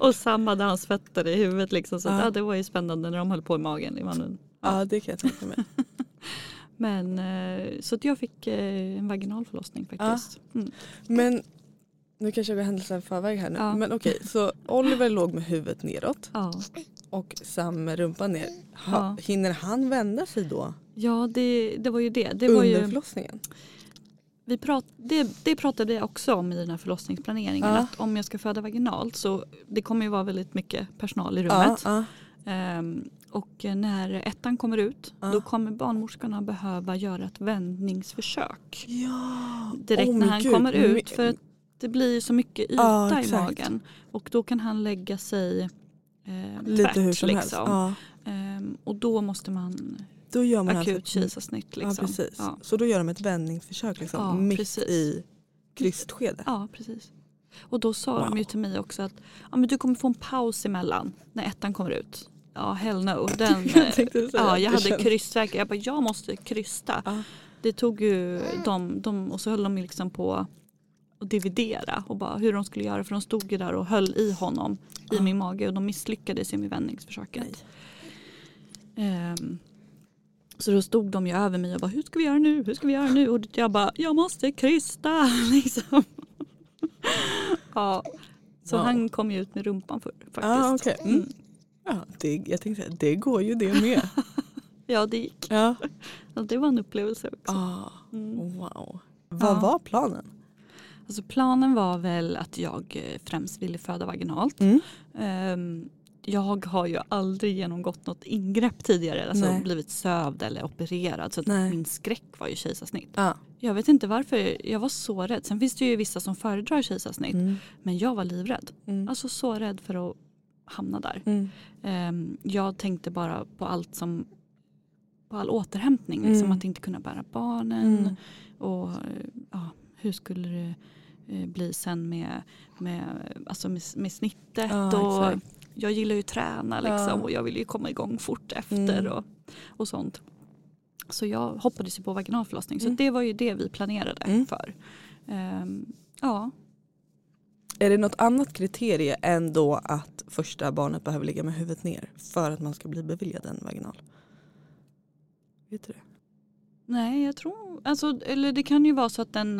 och Sam hade hans fötter i huvudet. Liksom. Så att, Ja. ja, det var ju spännande när de höll på i magen. i mannen. Ja det kan jag tänka mig. Men, eh, så att jag fick eh, en vaginal förlossning faktiskt. Mm. Men nu kanske jag går händelserna i förväg här nu. Ja. Men okej, så Oliver låg med huvudet neråt Ja. och Sam med rumpan ner. Ha, Ja. Hinner han vända sig då Ja, det, det var ju det. Det, var under ju, förlossningen? Vi prat, det, det pratade jag också om i den här förlossningsplaneringen. Ja. Att om jag ska föda vaginalt så det kommer ju vara väldigt mycket personal i rummet. Ja, Ehm, och när ettan kommer ut Ja. då kommer barnmorskorna behöva göra ett vändningsförsök. ja. Direkt Åh, när han gud. kommer ut. För att det blir så mycket yta Ja, i magen. Och då kan han lägga sig eh, Lite tvärt, hur som helst. liksom. Ja. Ehm, och då måste man Då gör man akut alltså, kejsarsnitt. Liksom. Ja, precis. Ja. Så då gör de ett vändningsförsök liksom, Ja, mitt precis. i krystskedet. ja, precis. Och då sa de Wow. ju till mig också att ja, men du kommer få en paus emellan när ettan kommer ut. Ja, hell no. Den, Jag ja, jag hade känns- krystvärk. Jag bara, jag måste krysta. Ja. Det tog ju de, de och så höll de liksom på att dividera och bara hur de skulle göra för de stod ju där och höll i honom i Ja. min mage och de misslyckades ju med vändningsförsöket. Ehm, så då stod de ju över mig och bara hur ska vi göra nu, hur ska vi göra nu? Och jag bara jag måste krysta liksom. ja. Så Wow. han kom ju ut med rumpan för, faktiskt. Ah, okej. Mm. Mm. Ja, det, jag tänkte säga, det går ju det med. Ja det gick. ja. Ja, det var en upplevelse också. Ah, Mm. wow. Vad Ja. var planen? Alltså planen var väl att jag eh, främst ville föda vaginalt. Mm. Ehm, jag har ju aldrig genomgått något ingrepp tidigare, alltså Nej. blivit sövd eller opererad. Så min skräck var ju kejsarsnitt. Ja. Jag vet inte varför, jag var så rädd. Sen finns det ju vissa som föredrar kejsarsnitt. Mm. Men jag var livrädd. Mm. Alltså så rädd för att hamna där. Mm. Ehm, jag tänkte bara på allt som på all återhämtning. Liksom, Mm. Att inte kunna bära barnen. Mm. Och eh, ja, hur skulle det eh, bli sen med, med, alltså med, med snittet. Ja, och exakt. Jag gillar ju träna liksom, Ja. och jag vill ju komma igång fort efter. Mm. Och, och sånt. Så jag hoppades ju på vaginalförlossning. Mm. Så det var ju det vi planerade Mm. för. Ehm, ja, Är det något annat kriterie än då att första barnet behöver ligga med huvudet ner för att man ska bli beviljad en vaginal? Vet du det? nej jag tror, alltså, eller det kan ju vara så att den,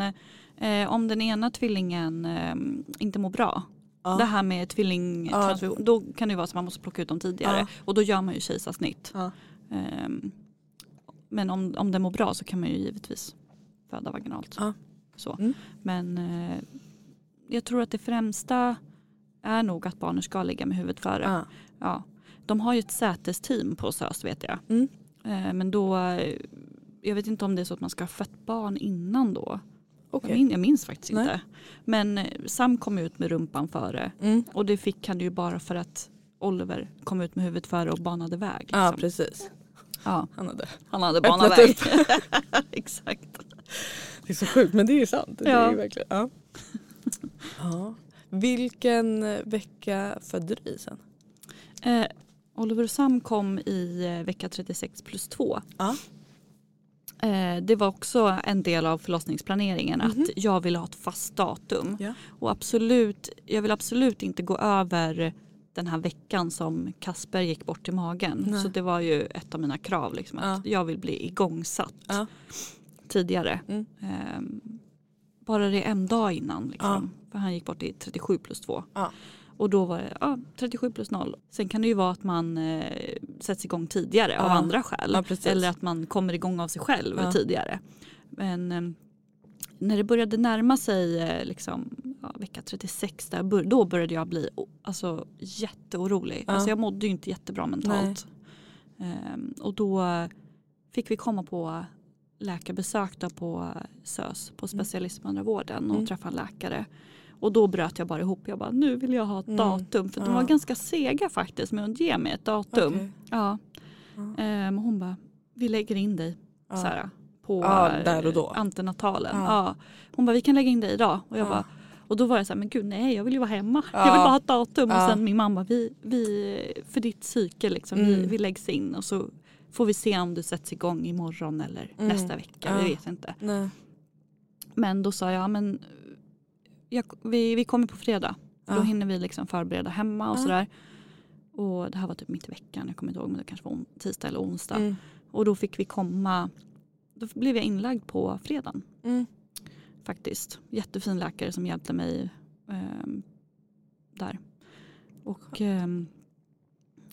eh, om den ena tvillingen eh, inte mår bra. Ja. Det här med tvillingtransfusion, då kan det ju vara så att man måste plocka ut dem tidigare. Ja. Och då gör man ju kejsarsnitt. Ja. Ehm, men om, om den mår bra så kan man ju givetvis föda vaginalt. Ja. Så. Mm. Men eh, jag tror att det främsta är nog att barnen ska ligga med huvudet före. Ja. Ja. De har ju ett sätesteam på SÖS vet jag. Mm. Eh, men då, eh, jag vet inte om det är så att man ska ha fött barn innan då. Okej. Jag, min, jag minns faktiskt Nej. inte. Men eh, Sam kom ut med rumpan före. Mm. Och det fick han ju bara för att Oliver kom ut med huvudet före och banade väg. Ja liksom. precis. ja, Han hade. han hade banat väg. Exakt. Det är så sjukt men det är ju sant. Det Ja. är ju verkligen. Ja. ja. Vilken vecka födde du i sen? Eh, Oliver och Sam kom i eh, vecka 36 plus 2. Ja. Eh, det var också en del av förlossningsplaneringen Mhm. att jag ville ha ett fast datum. Ja. Och absolut, jag vill absolut inte gå över den här veckan som Kasper gick bort i magen. Nej. Så det var ju ett av mina krav. Liksom, att jag vill bli igångsatt Ja. tidigare. Mm. Ehm, bara det en dag innan. Liksom. För han gick bort i 37 plus 2. Och då var det ja, 37 plus 0. Sen kan det ju vara att man eh, sätts igång tidigare av Ja. andra skäl. Ja. Eller att man kommer igång av sig själv tidigare. Men eh, när det började närma sig eh, liksom, ja, vecka 36 där, då började jag bli alltså, jätteorolig. Ja. Alltså, jag mådde ju inte jättebra mentalt. Ehm, och då fick vi komma på läkarbesök på SÖS, på specialistmödravården och Mm. träffa en läkare. Och då bröt jag bara ihop. Jag bara, nu vill jag ha ett Mm. datum. För de Ja. var ganska sega faktiskt med att ge mig ett datum. Okej. Ja. Ja. Ehm, hon bara, vi lägger in dig Ja. här, på Ja, eh, där och då. antenatalen. Ja. Hon bara, vi kan lägga in dig idag. Och, jag Ja. bara, och då var jag så här, men gud nej jag vill ju vara hemma. Ja. Jag vill bara ha ett datum. Ja. Och sen min mamma, vi, vi, för ditt psyke liksom, vi, Mm. vi läggs in och så får vi se om du sätts igång imorgon eller Mm. nästa vecka. Ja. Vi vet inte. Nej. Men då sa jag, men jag, vi, vi kommer på fredag. För Då Ja. hinner vi liksom förbereda hemma och Ja. sådär. Och det här var typ mitt i veckan, jag kommer inte ihåg men det kanske var tisdag eller onsdag. Mm. Och då fick vi komma, då blev jag inlagd på fredagen Mm. faktiskt. Jättefin läkare som hjälpte mig ehm, där. Och ehm,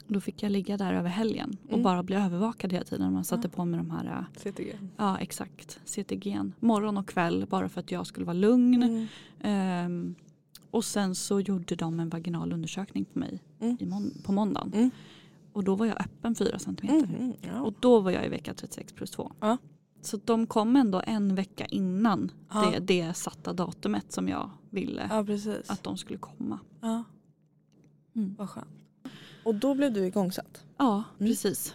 då fick jag ligga där över helgen och Mm. bara bli övervakad hela tiden. Man satte Ja. på mig de här, äh, CTG. ja exakt, CTG. Morgon och kväll bara för att jag skulle vara lugn. Mm. Ehm, och sen så gjorde de en vaginal undersökning på mig Mm. i mån- på måndagen. Mm. Och då var jag öppen 4 centimeter. Mm. Ja. Och då var jag i vecka 36 plus 2. Ja. Så de kom ändå en vecka innan Ja. det, det satta datumet som jag ville att de skulle komma. Ja. Mm. Vad skönt. Och då blev du igångsatt. Ja, Mm. precis.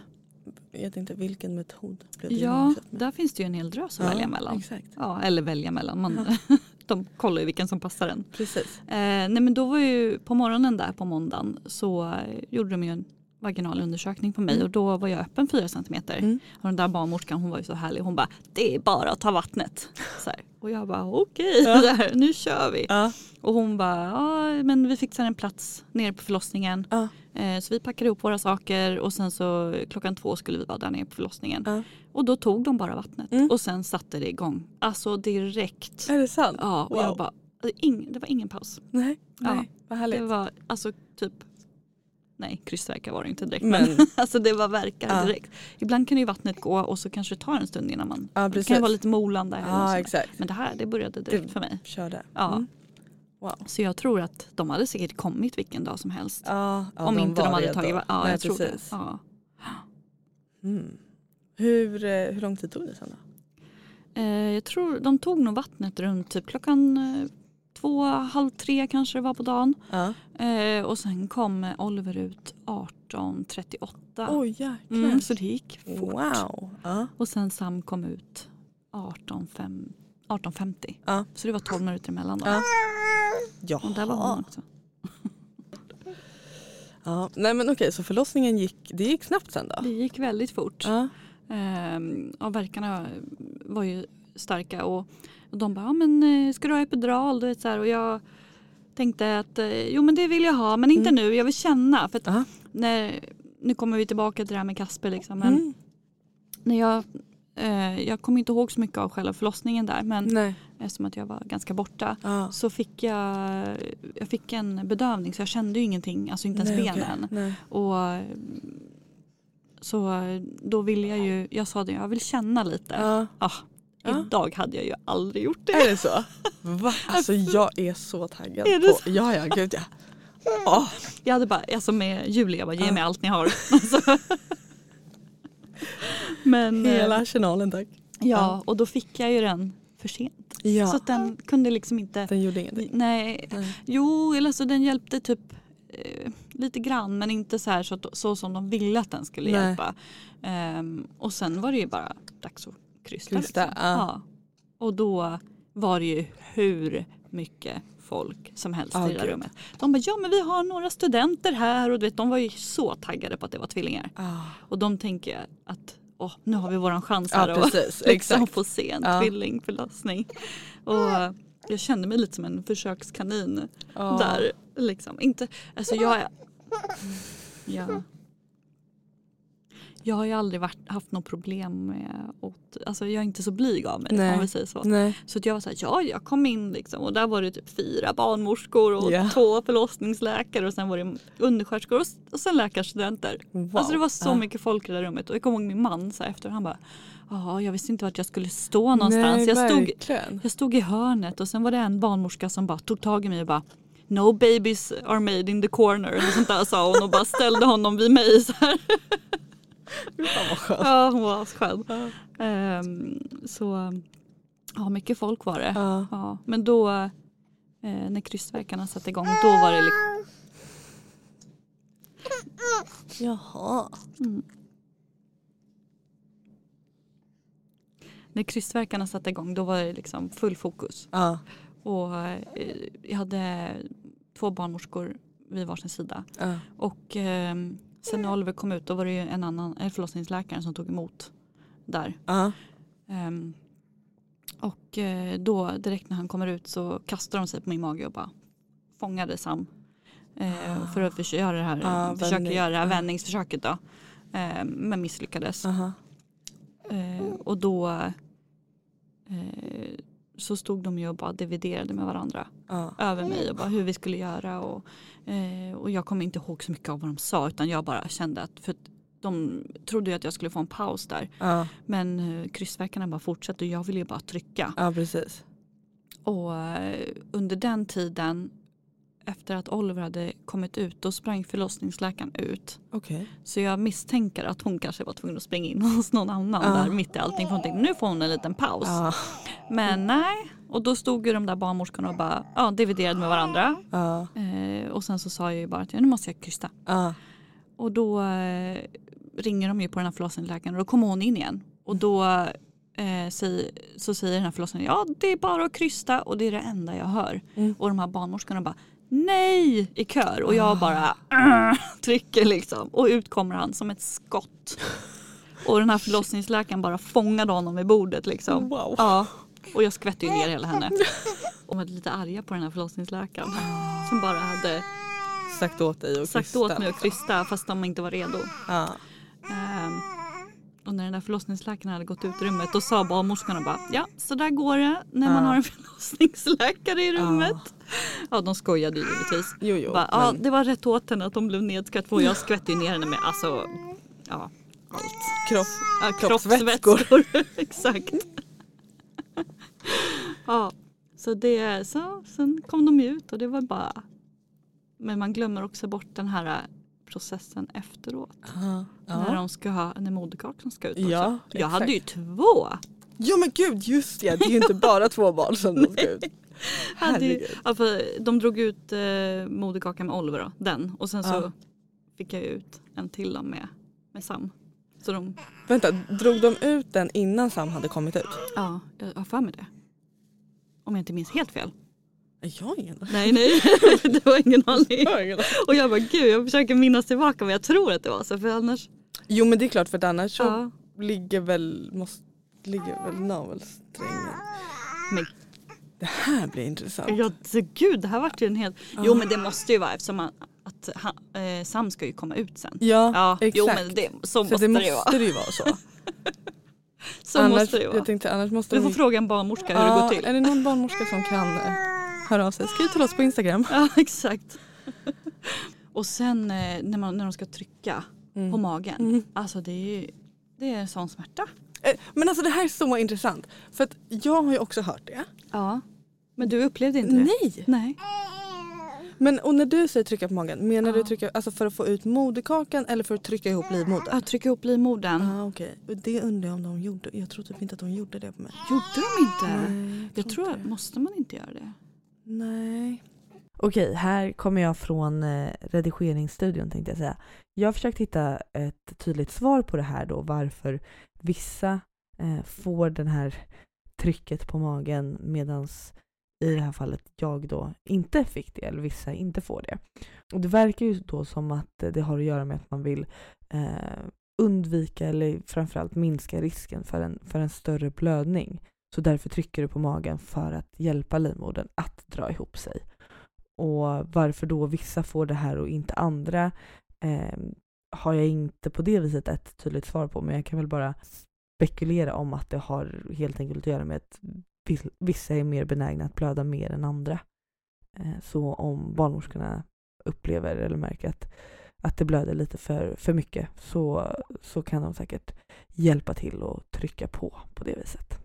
Jag vet inte vilken metod blev du Ja, igångsatt med? där finns det ju en hel drös att välja mellan. Exakt. Ja, eller välja mellan. Man, de kollar ju vilken som passar en. Precis. Eh, nej men då var ju på morgonen där på måndagen så eh, gjorde de ju en vaginal undersökning på mig Mm. och då var jag öppen 4 centimeter. Mm. Och den där barnmorskan hon var ju så härlig. Hon bara det är bara att ta vattnet. Så här. Och jag bara okej, Ja. där, nu kör vi. Ja. Och hon bara ja men vi fixar en plats nere på förlossningen. Ja. Eh, så vi packade ihop våra saker och sen så klockan två skulle vi vara där nere på förlossningen. Ja. Och då tog de bara vattnet Mm. och sen satte det igång. Alltså direkt. Är det sant? Ja, och Wow. jag bara, det var ingen paus. Nej. Ja. Nej. Vad härligt. Det var alltså typ Nej, krystverkar var det inte direkt. Men- Men, alltså det var verkar Ja. direkt. Ibland kan ju vattnet gå och så kanske det tar en stund innan man... Ja, det kan vara lite molande. Ja, exakt. Men det här det började direkt Det- för mig. Körde. Ja. Mm. Wow. Så jag tror att de hade säkert kommit vilken dag som helst. Ja, ja, om inte var de hade redo. tagit... Ja, Nej, jag tror precis. det. Ja. Mm. Hur, eh, hur lång tid tog det sen då? Eh, jag tror de tog nog vattnet runt typ klockan eh, två, halv tre kanske det var på dagen. Ja. Eh, och sen kom eh, Oliver ut 18.38. Oj jäklar. Mm, så det gick fort. Wow. Ja. Och sen Sam kom ut 18.50. 18.50. Ja. Så det var 12 minuter emellan. Då. Ja. Och där var hon Jaha. också. Ja. Nej men okej så förlossningen gick, det gick snabbt sen då? Det gick väldigt fort. Ja. Ehm, och verkarna var ju starka och, och de bara, ja, men eh, ska du ha epidural? Du vet, så här, och jag tänkte att eh, jo men det vill jag ha men inte Mm. nu, jag vill känna. För att när, nu kommer vi tillbaka till det här med Kasper liksom. Men Mm. när jag, eh, jag kommer inte ihåg så mycket av själva förlossningen där men Nej. eftersom att jag var ganska borta Ja. så fick jag, jag fick en bedövning så jag kände ju ingenting, alltså inte ens Nej, benen. Nej. Och så då ville jag ju, jag sa det, jag vill känna lite. Ja. Ah, Ja. Idag hade jag ju aldrig gjort det. Är det så? Va? Alltså jag är så taggad Är på... så? Ja ja gud ja. Åh, Jag hade bara, alltså med Julia, jag bara, ge Ja. mig allt ni har. Alltså. Men eh, hela arsenalen tack. ja, och då fick jag ju den för sent. Ja. Så den kunde liksom inte, Den gjorde ingenting. nej, Nej. jo eller så den hjälpte typ eh, lite grann men inte så, här så, så som de ville att den skulle Nej. hjälpa. Ehm, och sen var det ju bara dags att krysta. Krysta, liksom. ja. Och då var det ju hur mycket folk som helst Ja, i det där rummet. De bara, ja men vi har några studenter här och du vet, de var ju så taggade på att det var tvillingar. Ah. Och de tänker att åh, nu har vi våran chans Ja här att precis, liksom få se en Ja. tvillingförlossning. Och jag kände mig lite som en försökskanin Ja. där. Liksom. Inte, alltså jag är... Ja. Jag har ju aldrig varit, haft något problem med att, alltså jag är inte så blyg av mig Nej. om vi säger så. Nej. Så att jag var såhär, ja jag kom in liksom och där var det typ fyra barnmorskor och Ja. två förlossningsläkare och sen var det undersköterskor och, och sen läkarstudenter. Wow. Alltså det var så Ja. mycket folk i det där rummet och jag kommer ihåg min man så här efter han bara, ja jag visste inte vart jag skulle stå någonstans. Nej, jag, stod, jag stod i hörnet och sen var det en barnmorska som bara tog tag i mig och bara No babies are made in the corner eller sånt där sa hon och bara ställde honom vid mig så här. Fan vad skönt. Ja, hon var asskön. Ehm, så ja, mycket folk var det. Ja. Ja, men då eh, när krystvärkarna satte igång då var det liksom, Jaha. mm. När krystvärkarna satte igång då var det liksom full fokus. Ja. Och eh, jag hade två barnmorskor vid varsin sida. Ja. Och eh, sen när Oliver kom ut då var det ju en annan en förlossningsläkare som tog emot där. Ja. Ehm, och eh, då direkt när han kommer ut så kastar de sig på min mage och bara fångade Sam. Eh, för att försöka göra det här, Ah, försöka göra det här vändningsförsöket då. Ehm, men misslyckades. Aha. Eh, och då eh, så stod de ju och bara dividerade med varandra Ja. över mig och bara hur vi skulle göra. Och, eh, och jag kommer inte ihåg så mycket av vad de sa utan jag bara kände att för de trodde ju att jag skulle få en paus där. Ja. Men eh, kryssverkarna bara fortsatte och jag ville ju bara trycka. ja, precis. Och eh, under den tiden efter att Oliver hade kommit ut då sprang förlossningsläkaren ut. Okej. Så jag misstänker att hon kanske var tvungen att springa in hos någon annan Ja. där mitt i allting. För hon tänkte nu får hon en liten paus. Ja. Men nej. Och då stod ju de där barnmorskorna och bara ja, dividerade med varandra. Ja. Eh, och sen så sa jag ju bara att nu måste jag krysta. Ja. Och då eh, ringer de ju på den här förlossningsläkaren och då kommer hon in igen. Och då så säger den här förlossningen ja det är bara att krysta och det är det enda jag hör. Mm. Och de här barnmorskorna bara nej i kör och Ah. jag bara "Åh", trycker liksom och ut kommer han som ett skott. Och den här förlossningsläkaren bara fångade honom i bordet liksom. Wow. Ja. Och jag skvätte ju ner hela henne. Och var lite arga på den här förlossningsläkaren. Som bara hade Sagt åt dig och sagt krysta, åt mig att krysta fast de inte var redo. Ja. Ehm, och när den där förlossningsläkaren hade gått ut ur rummet då sa barnmorskorna bara ja så där går det när man Ja. har en förlossningsläkare i rummet. Ja de skojade ju givetvis. Jo, jo. bara, ja men det var rätt åt henne att de blev nedskvätt och jag skvätte ju ner henne med alltså ja allt. kropp. Ja, Kroppsvätskor. kroppsvätskor. Exakt. ja, så det, så, sen kom de ut och det var bara men man glömmer också bort den här processen efteråt. Ja. När Ja. de ska ha, när moderkakan ska ut också. Ja, Jag hade ju exakt. två. ja men gud just det, det är ju inte bara två barn som de ska ut. Ju, för de drog ut eh, moderkakan med Oliver då, den. Och sen så Ja. fick jag ut en till då med, med Sam. Så de, Vänta, drog de ut den innan Sam hade kommit ut? ja, jag har för mig det. Om jag inte minns helt fel. Jag har ingen Nej nej, det var ingen aning. Jag har ingen Och jag bara gud jag försöker minnas tillbaka men jag tror att det var så för annars. Jo men det är klart för att annars så Ja. ligger väl, måste, ligger väl navelsträngen. Men Det här blir intressant. ja, så gud det här vart ju en helt. Jo men det måste ju vara eftersom man, att han, eh, Sam ska ju komma ut sen. Ja, Ja, exakt. jo men det, så så måste det det, måste ju vara. det ju vara så. Så annars, måste det vara. Jag tänkte annars måste Du får de- fråga en barnmorska hur det går till. Är det någon barnmorska som kan höra av sig? Skriv till oss på Instagram. Ja exakt. Och sen eh, när, man, när de ska trycka Mm. på magen. Mm. Alltså det är det är en sån smärta. Eh, Men alltså det här är så intressant. För att jag har ju också hört det. Ja. Men du upplevde inte det? Nej! Nej. Men och när du säger trycka på magen, menar du Ja. trycka alltså för att få ut moderkakan eller för att trycka ihop livmodern? Att trycka ihop livmodern. Ah. Och Det undrar jag om de gjorde. Jag tror typ inte att de gjorde det på mig. Gjorde de inte? Nej, Jag tror, inte det. måste man inte göra det? Nej. Okej, här kommer jag från eh, redigeringsstudion tänkte jag säga. Jag har försökt hitta ett tydligt svar på det här då, varför vissa eh, får den här trycket på magen medans i det här fallet jag då inte fick det, eller vissa inte får det. Och det verkar ju då som att det har att göra med att man vill eh, undvika eller framförallt minska risken för en, för en större blödning. Så därför trycker du på magen för att hjälpa livmodern att dra ihop sig. Och varför då vissa får det här och inte andra eh, har jag inte på det viset ett tydligt svar på men jag kan väl bara spekulera om att det har helt enkelt att göra med att vissa är mer benägna att blöda mer än andra. Eh, så om barnmorskorna upplever eller märker att, att det blöder lite för, för mycket så, så kan de säkert hjälpa till och trycka på på det viset.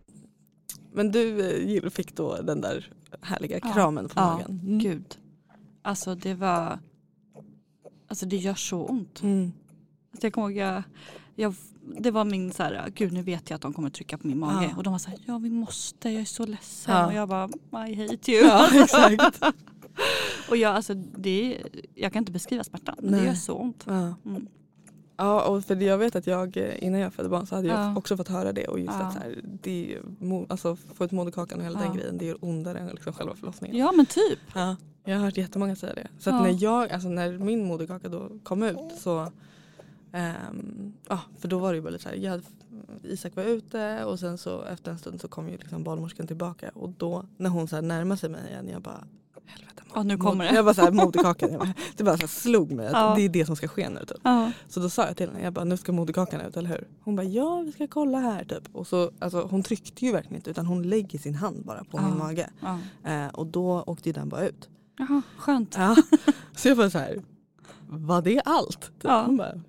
Men du eh, fick då den där härliga Ja. kramen på Ja, magen. Mm. Gud. Alltså det var... Alltså det gör så ont. Mm. Alltså jag kommer ihåg jag, jag, det var min så här, gud nu vet jag att de kommer trycka på min mage. Ja. Och de var så här, ja vi måste, jag är så ledsen. Ja. Och jag bara, I hate you. Ja, exakt. och jag, alltså, det, jag kan inte beskriva smärtan, men det gör så ont. Ja. Mm. Ja, och för jag vet att jag eh, innan jag födde barn så hade jag Ja. också fått höra det och just Ja. att så här, det alltså få ett moderkakan och hela Ja. den grejen det gör ondare än liksom själva förlossningen. Ja men typ. Ja, jag har hört jättemånga säga det. Så när, jag, alltså när min moderkaka då kom ut så ehm, ja, för då var det ju bara lite så här, jag, Isak var ute och sen så efter en stund så kom ju liksom barnmorskan tillbaka och då när hon så här närmade sig mig igen jag bara helvete. Ja, nu kommer det. Jag bara så här moderkakan, det bara så här slog mig att Ja. det är det som ska ske nu typ. Ja. Så då sa jag till henne, jag bara nu ska moderkakan ut eller hur? Hon bara ja vi ska kolla här typ. Och så, alltså, hon tryckte ju verkligen inte utan hon lägger sin hand bara på min mage. Eh, och då åkte ju den bara ut. Jaha, skönt. Ja. Så jag bara så här, var det allt? Typ. Ja. Hon bara,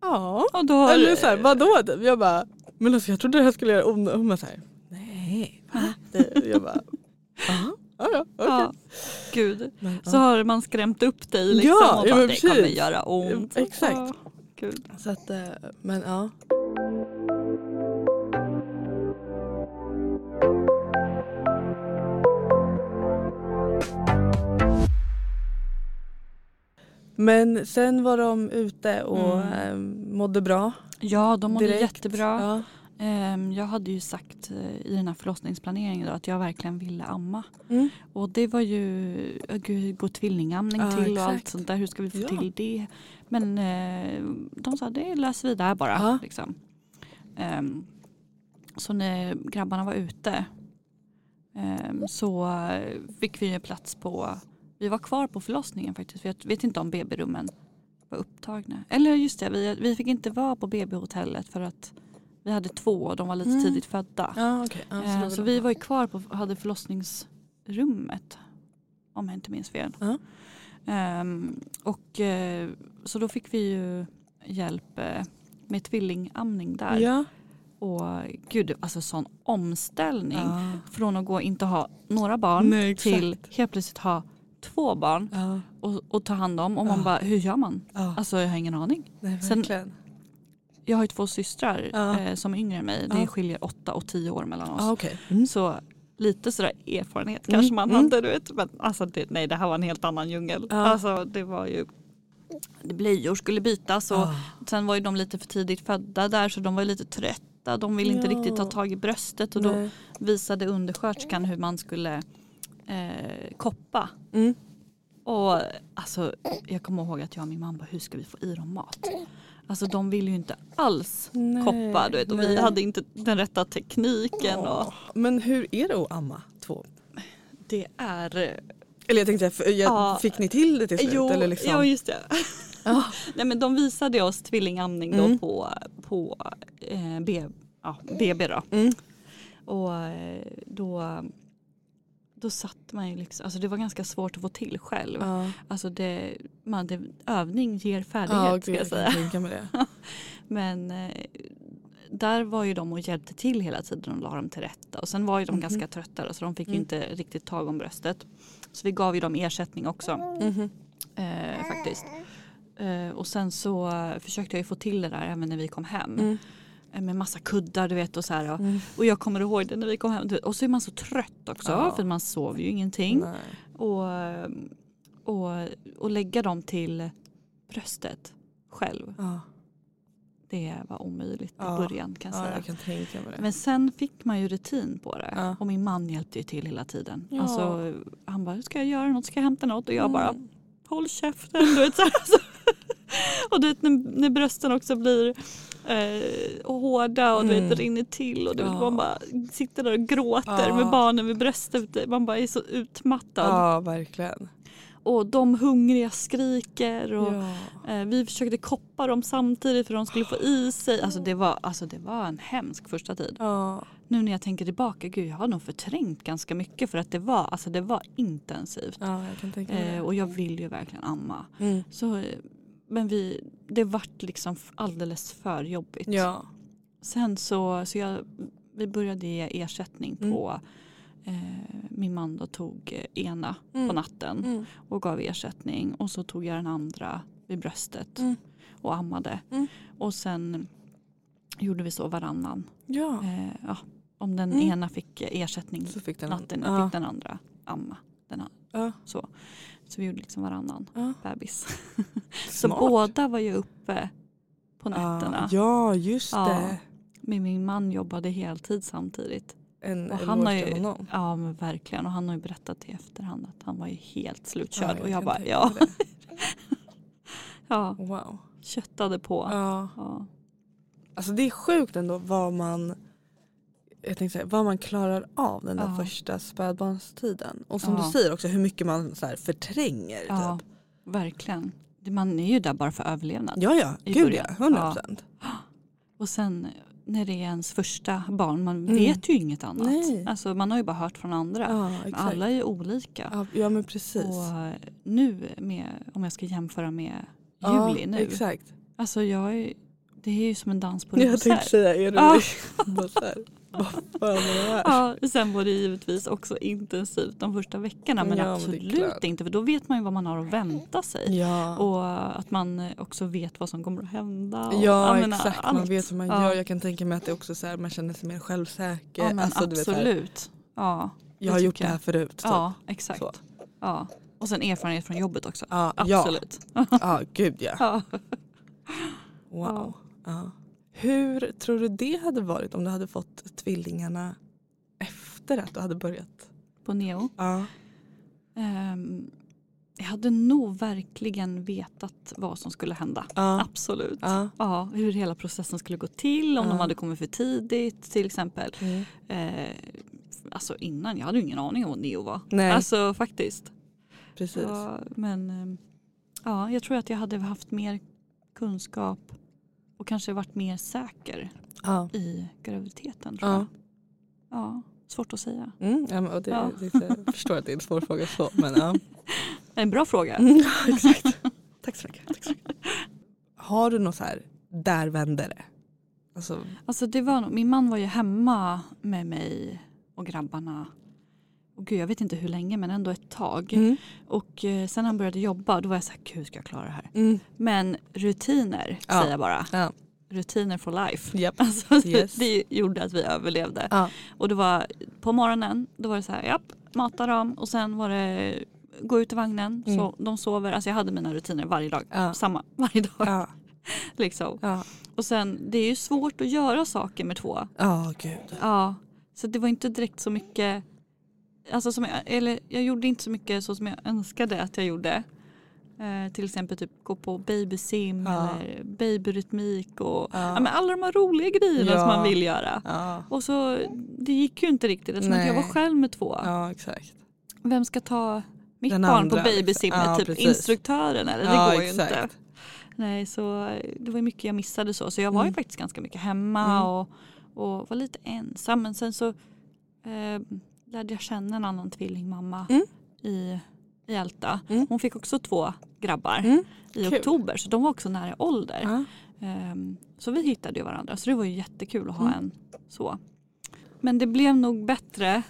ja. Och då har, Eller så här, vadå? Typ. Jag bara, men alltså jag trodde det här skulle göra ont. Hon bara så här, nej. va? Jag bara, ja, ja, okej. ja, gud. Men, Så har man skrämt upp dig liksom Ja, och ja, bara, men det kommer göra ont. Exakt. Ja, Gud. Så att, eh, men ja. Men sen var de ute och Mm. eh, mådde bra. Ja, de mådde direkt. jättebra. Ja. Ehm, Jag hade ju sagt eh, i den här förlossningsplaneringen då, att jag verkligen ville amma. Mm. Och det var ju, oh gud, gå tvillingamning Ja, till och allt exakt. sånt där. Hur ska vi få Ja. till det? Men eh, de sa det löser vi där bara. Ja. Liksom. Ehm, så när grabbarna var ute ehm, så fick vi ju plats på, vi var kvar på förlossningen faktiskt. För jag vet inte om BB-rummen var upptagna. Eller just det, vi, vi fick inte vara på BB-hotellet för att vi hade två och de var lite Mm. tidigt födda. Ja, okej. Ja, Eh, det så vi var ju kvar på hade förlossningsrummet. Om jag inte minns fel. Ja. Ehm, och, eh, så då fick vi ju hjälp eh, med tvillingamning där. Ja. Och gud, alltså sån omställning. Ja. Från att gå inte ha några barn Nej, till helt plötsligt ha två barn Ja. och, och ta hand om. Och man bara, hur gör man? Alltså jag har ingen aning. Nej, sen- verkligen. Jag har ju två systrar Ja. eh, som är yngre än mig. Det skiljer åtta och tio år mellan oss. Ja, okej. Mm. Så lite sådär erfarenhet Mm, kanske man mm. hade. Du vet. Men alltså det, nej det här var en helt annan djungel. Alltså det var ju blöjor skulle bytas och Ja. sen var ju de lite för tidigt födda där så de var lite trötta. De ville inte Ja. riktigt ta tag i bröstet och då Nej. visade undersköterskan hur man skulle eh, koppa. Mm. Och alltså jag kommer ihåg att jag och min mamma hur ska vi få i dem mat? Alltså de ville ju inte alls Nej, koppa du vet, och vi nej. hade inte den rätta tekniken. Och Men hur är det att amma två? det är Eller jag tänkte, jag, Ja. fick ni till det till slut? Jo, eller liksom? ja just det. Nej, men de visade oss tvillingamning då Mm. på, på eh, B, ja, BB. Då. Mm. Och eh, då, då satt man ju liksom, alltså det var ganska svårt att få till själv. Ja. Alltså det, man, det, övning ger färdighet Ja, ska jag jag säga. det. Men eh, där var ju de och hjälpte till hela tiden och la dem till rätta. Och sen var ju de Mhm. ganska trötta så de fick ju Mm. inte riktigt tag om bröstet. Så vi gav ju dem ersättning också Mhm. eh, faktiskt. Eh, och sen så försökte jag ju få till det där även när vi kom hem. Eh, med massa kuddar du vet och så här. Och, Mm. och jag kommer ihåg det när vi kom hem. Och så är man så trött också Ja. för man sover ju ingenting. Nej. Och, och, och lägga dem till bröstet själv. Ja. Det var omöjligt i Ja. början kan jag ja, säga. jag kan. Men sen fick man ju rutin på det. Och min man hjälpte ju till hela tiden. Ja. Alltså, han bara, ska jag göra något? Ska jag hämta något? Och jag bara, Mm. håll käften. Du vet, så här. Så- och du vet när, när brösten också blir eh, hårda och du Mm. vet, rinner till. Och du vet, Ja. man bara sitter där och gråter Ja. med barnen vid bröstet. Man bara är så utmattad. Ja, verkligen. Och de hungriga skriker. Och, Ja. eh, vi försökte koppa dem samtidigt för de skulle få i sig. Alltså det, var, alltså det var en hemsk första tid. Ja. Nu när jag tänker tillbaka, gud jag har nog förträngt ganska mycket för att det var, alltså det var intensivt. ja, jag Eh, och jag vill ju verkligen amma. Mm. Så, eh, men vi, det vart liksom alldeles för jobbigt. Ja. Sen så, så jag, vi började ge ersättning Mm. på eh, min man då tog eh, ena Mm. på natten Mm. och gav ersättning och så tog jag den andra vid bröstet. Mm. och ammade. Mm. Och sen gjorde vi så varannan. Ja. Eh, ja, om den Mm. ena fick ersättning Så fick den natten ja. fick den andra amma. Den. Ja. Så. Så vi gjorde liksom varannan Ja. bebis. Så båda var ju uppe på nätterna. Ja, just Ja. det. Men min man jobbade heltid samtidigt. En Och han har ju- honom. Ja men verkligen. Och han har ju berättat i efterhand att han var ju helt slutkörd. Ja, och jag bara ja, ja, Wow. köttade på. Ja. Ja. Alltså det är sjukt ändå vad man jag tänkte säga, vad man klarar av den där Ja. första spädbarnstiden. Och som Ja. du säger också hur mycket man så här förtränger. ja, Typ. verkligen. Man är ju där bara för överlevnad. Ja ja, gud ja, 100 procent. Och sen när det är ens första barn, man Mm. vet ju inget annat. Nej. Alltså, man har ju bara hört från andra. Ja. Alla är ju olika. Ja, men precis. Och eh, nu, med, om jag ska jämföra med juli nu. Exakt. Alltså jag är, det är ju som en dans på Jag rosor. tänkte säga, är det Ja. så vad? Ja, sen var det givetvis också intensivt de första veckorna men Ja, absolut inte för då vet man ju vad man har att vänta sig. Ja, Och att man också vet vad som kommer att hända. Ja jag exakt, man allt. vet hur man Ja. gör. Jag kan tänka mig att det också så här, man känner sig mer självsäker. Ja men Alltså, så absolut. ja, jag har gjort tycker det här jag. förut. typ. ja, exakt. Så. Ja. Och sen erfarenhet från jobbet också. Ja, Absolut. ja, gud ja. Ja. Wow. Ja. Hur tror du det hade varit om du hade fått tvillingarna efter att du hade börjat? På Neo. Ja. Ehm, jag hade nog verkligen vetat vad som skulle hända. Ja. Absolut. Ja. Ja, hur hela processen skulle gå till, om Ja. de hade kommit för tidigt till exempel. Mm. Eh, alltså innan, jag hade ju ingen aning om vad Neo var. Nej. Alltså faktiskt. Precis. Men eh, ja, jag tror att jag hade haft mer kunskap och kanske varit mer säker Ja. i graviditeten. Tror Ja. jag. Ja, svårt att säga. Mm, ja, men, det, Ja. det, jag förstår att det är en svår fråga så men ja. En bra fråga. Mm, exakt. Tack så mycket. Tack så mycket. Har du något så här, där vände det? Alltså, Alltså det var, min man var ju hemma med mig och grabbarna. Gud, jag vet inte hur länge men ändå ett tag. mm. Och eh, sen han började jobba då var jag så här, gud ska jag klara det här? Mm. Men rutiner Ja. säger jag bara. Ja. Rutiner for life. Japp. Alltså, Yes. det, gjorde att vi överlevde. Ja. Och det var på morgonen, då var det så här, japp, mata dem och sen var det gå ut i vagnen, Mm. så de sover. Alltså jag hade mina rutiner varje dag, samma varje dag. Liksom. Och sen, det är ju svårt att göra saker med två. Ja, gud. Ja, så det var inte direkt så mycket, alltså som jag, eller jag gjorde inte så mycket så som jag önskade att jag gjorde. Eh, till exempel typ gå på babysim Ja. eller babyrytmik och Ja. ja. men alla de här roliga grejerna som man vill göra. Och så, det gick ju inte riktigt eftersom jag var själv med två. Vem ska ta mitt Den barn andra, på liksom. babysimmet? Ja, typ precis. instruktören eller? Det går ju exakt. inte. Nej, så eh, det var mycket jag missade så. Så jag var ju Mm. faktiskt ganska mycket hemma Mm. och, och var lite ensam. Men sen så eh, lärde jag känna en annan tvillingmamma Mm. i, i Älta. Mm. Hon fick också två grabbar Mm. i Kul. oktober så de var också nära ålder. Ja. Ehm, så vi hittade ju varandra så det var ju jättekul att ha Mm. en så. Men det blev nog bättre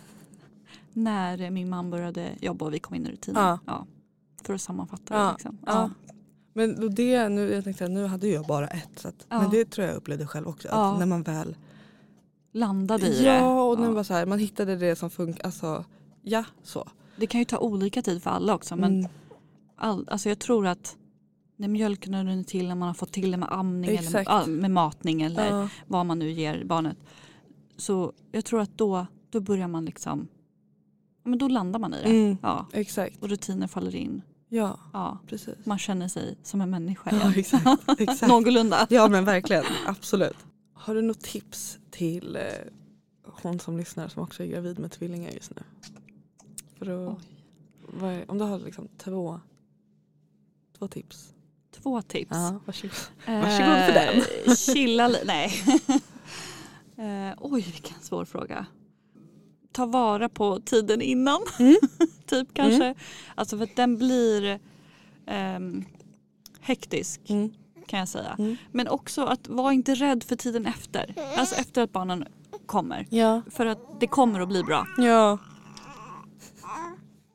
när min man började jobba och vi kom in i rutinen. Ja. För att sammanfatta Ja. det. Liksom. Ja. Men det, nu, jag tänkte, nu hade jag bara ett. Så att, Ja. Men det tror jag upplevde själv också. Ja. Alltså, när man väl... Landade i det. Ja, och var så här, man hittade det som funkar. Alltså, ja, så. Det kan ju ta olika tid för alla också. Men Mm. all, alltså jag tror att när mjölken har runnit till, när man har fått till det med amning eller Exakt. ja, med matning eller Ja. vad man nu ger barnet. Så jag tror att då, då börjar man liksom, men då landar man i det. Mm. Ja. Exakt. Och rutiner faller in. Ja, Ja. precis. Man känner sig som en människa Ja, exakt. exakt. Någorlunda. Ja men verkligen, absolut. Har du något tips till eh, hon som lyssnar som också är gravid med tvillingar just nu? För att, vad om du har liksom två, två tips. Två tips. Ja, varsågod. Varsågod för den. Eh, chilla li- Nej. eh, oj vilken svår fråga. Ta vara på tiden innan. Mm. typ kanske. Alltså för att den blir ehm, hektisk Mm. Kan jag säga. Mm. Men också att vara inte rädd för tiden efter. Alltså efter att barnen kommer. Ja. För att det kommer att bli bra. ja.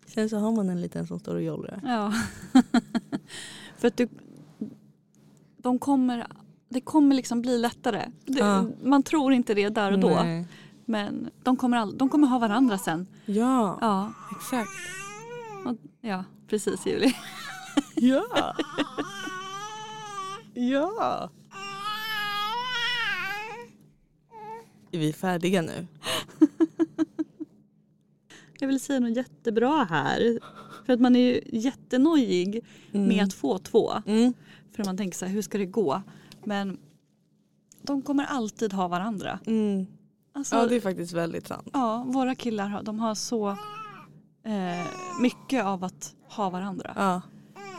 Sen så har man en liten som står och jollrar. Ja. för att du, de kommer, det kommer liksom bli lättare. Det, Ja. Man tror inte det där och då. Nej. Men de kommer, all, de kommer ha varandra sen. Ja, Ja, exakt. och, ja precis Julie. Ja. ja. Är vi färdiga nu? Jag vill säga något jättebra här. För att man är ju jättenojig med att få två. Mm. För man tänker så här, hur ska det gå? Men de kommer alltid ha varandra. Mm. Alltså, Ja, det är faktiskt väldigt sant. ja, våra killar har- de har så eh, mycket av att ha varandra. Ja.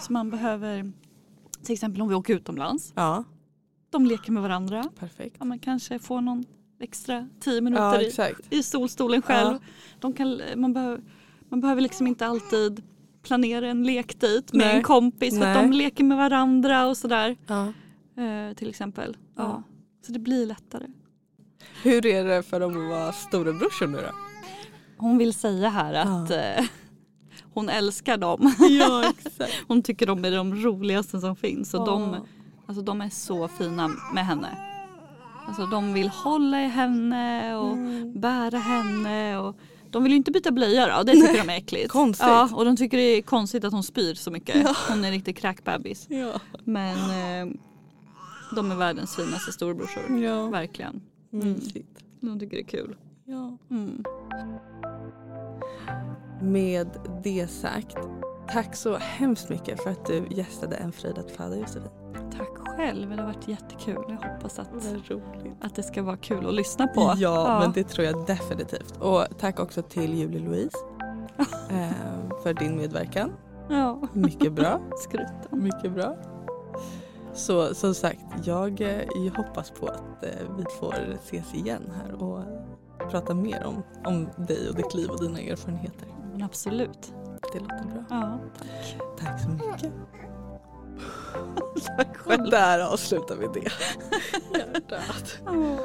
Så man behöver, till exempel om vi åker utomlands, Ja, de leker med varandra. perfekt. Ja, man kanske får någon extra tio Ja, minuter i, exakt. i solstolen själv. Ja. De kan, man, behöver, man behöver liksom inte alltid planera en lekdejt med Nej. en kompis för att Nej. de leker med varandra och sådär. Ja. Eh, till exempel. Ja. Ja. Så det blir lättare. Hur är det för dem att vara storebrorsor nu då? Hon vill säga här att eh, hon älskar dem. Ja, exakt. Hon tycker de är de roligaste som finns. Och de, alltså, de är så fina med henne. Alltså, de vill hålla i henne och Mm. bära henne. Och de vill ju inte byta blöja då, det tycker de är äckligt. Konstigt. Ja, och de tycker det är konstigt att hon spyr så mycket. Hon är en riktig kräkbebis. Ja. Men eh, de är världens finaste storebrorsor. Ja. Verkligen. Mysigt. De tycker det är kul. Ja. Mm. Med det sagt, tack så hemskt mycket för att du gästade En frid att föda Josefin. Tack själv, det har varit jättekul. Jag hoppas att, roligt. att det ska vara kul att lyssna på. Ja, men det tror jag definitivt. Och tack också till Julie Louise eh, för din medverkan. Ja, Mycket bra. skrutten. Mycket bra. Så som sagt, jag, eh, jag hoppas på att eh, vi får ses igen här och prata mer om, om dig och ditt liv och dina erfarenheter. Men absolut. Det låter bra. Ja, tack. Tack så mycket. tack själv. Men där avslutar vi det. Hjärtat. oh.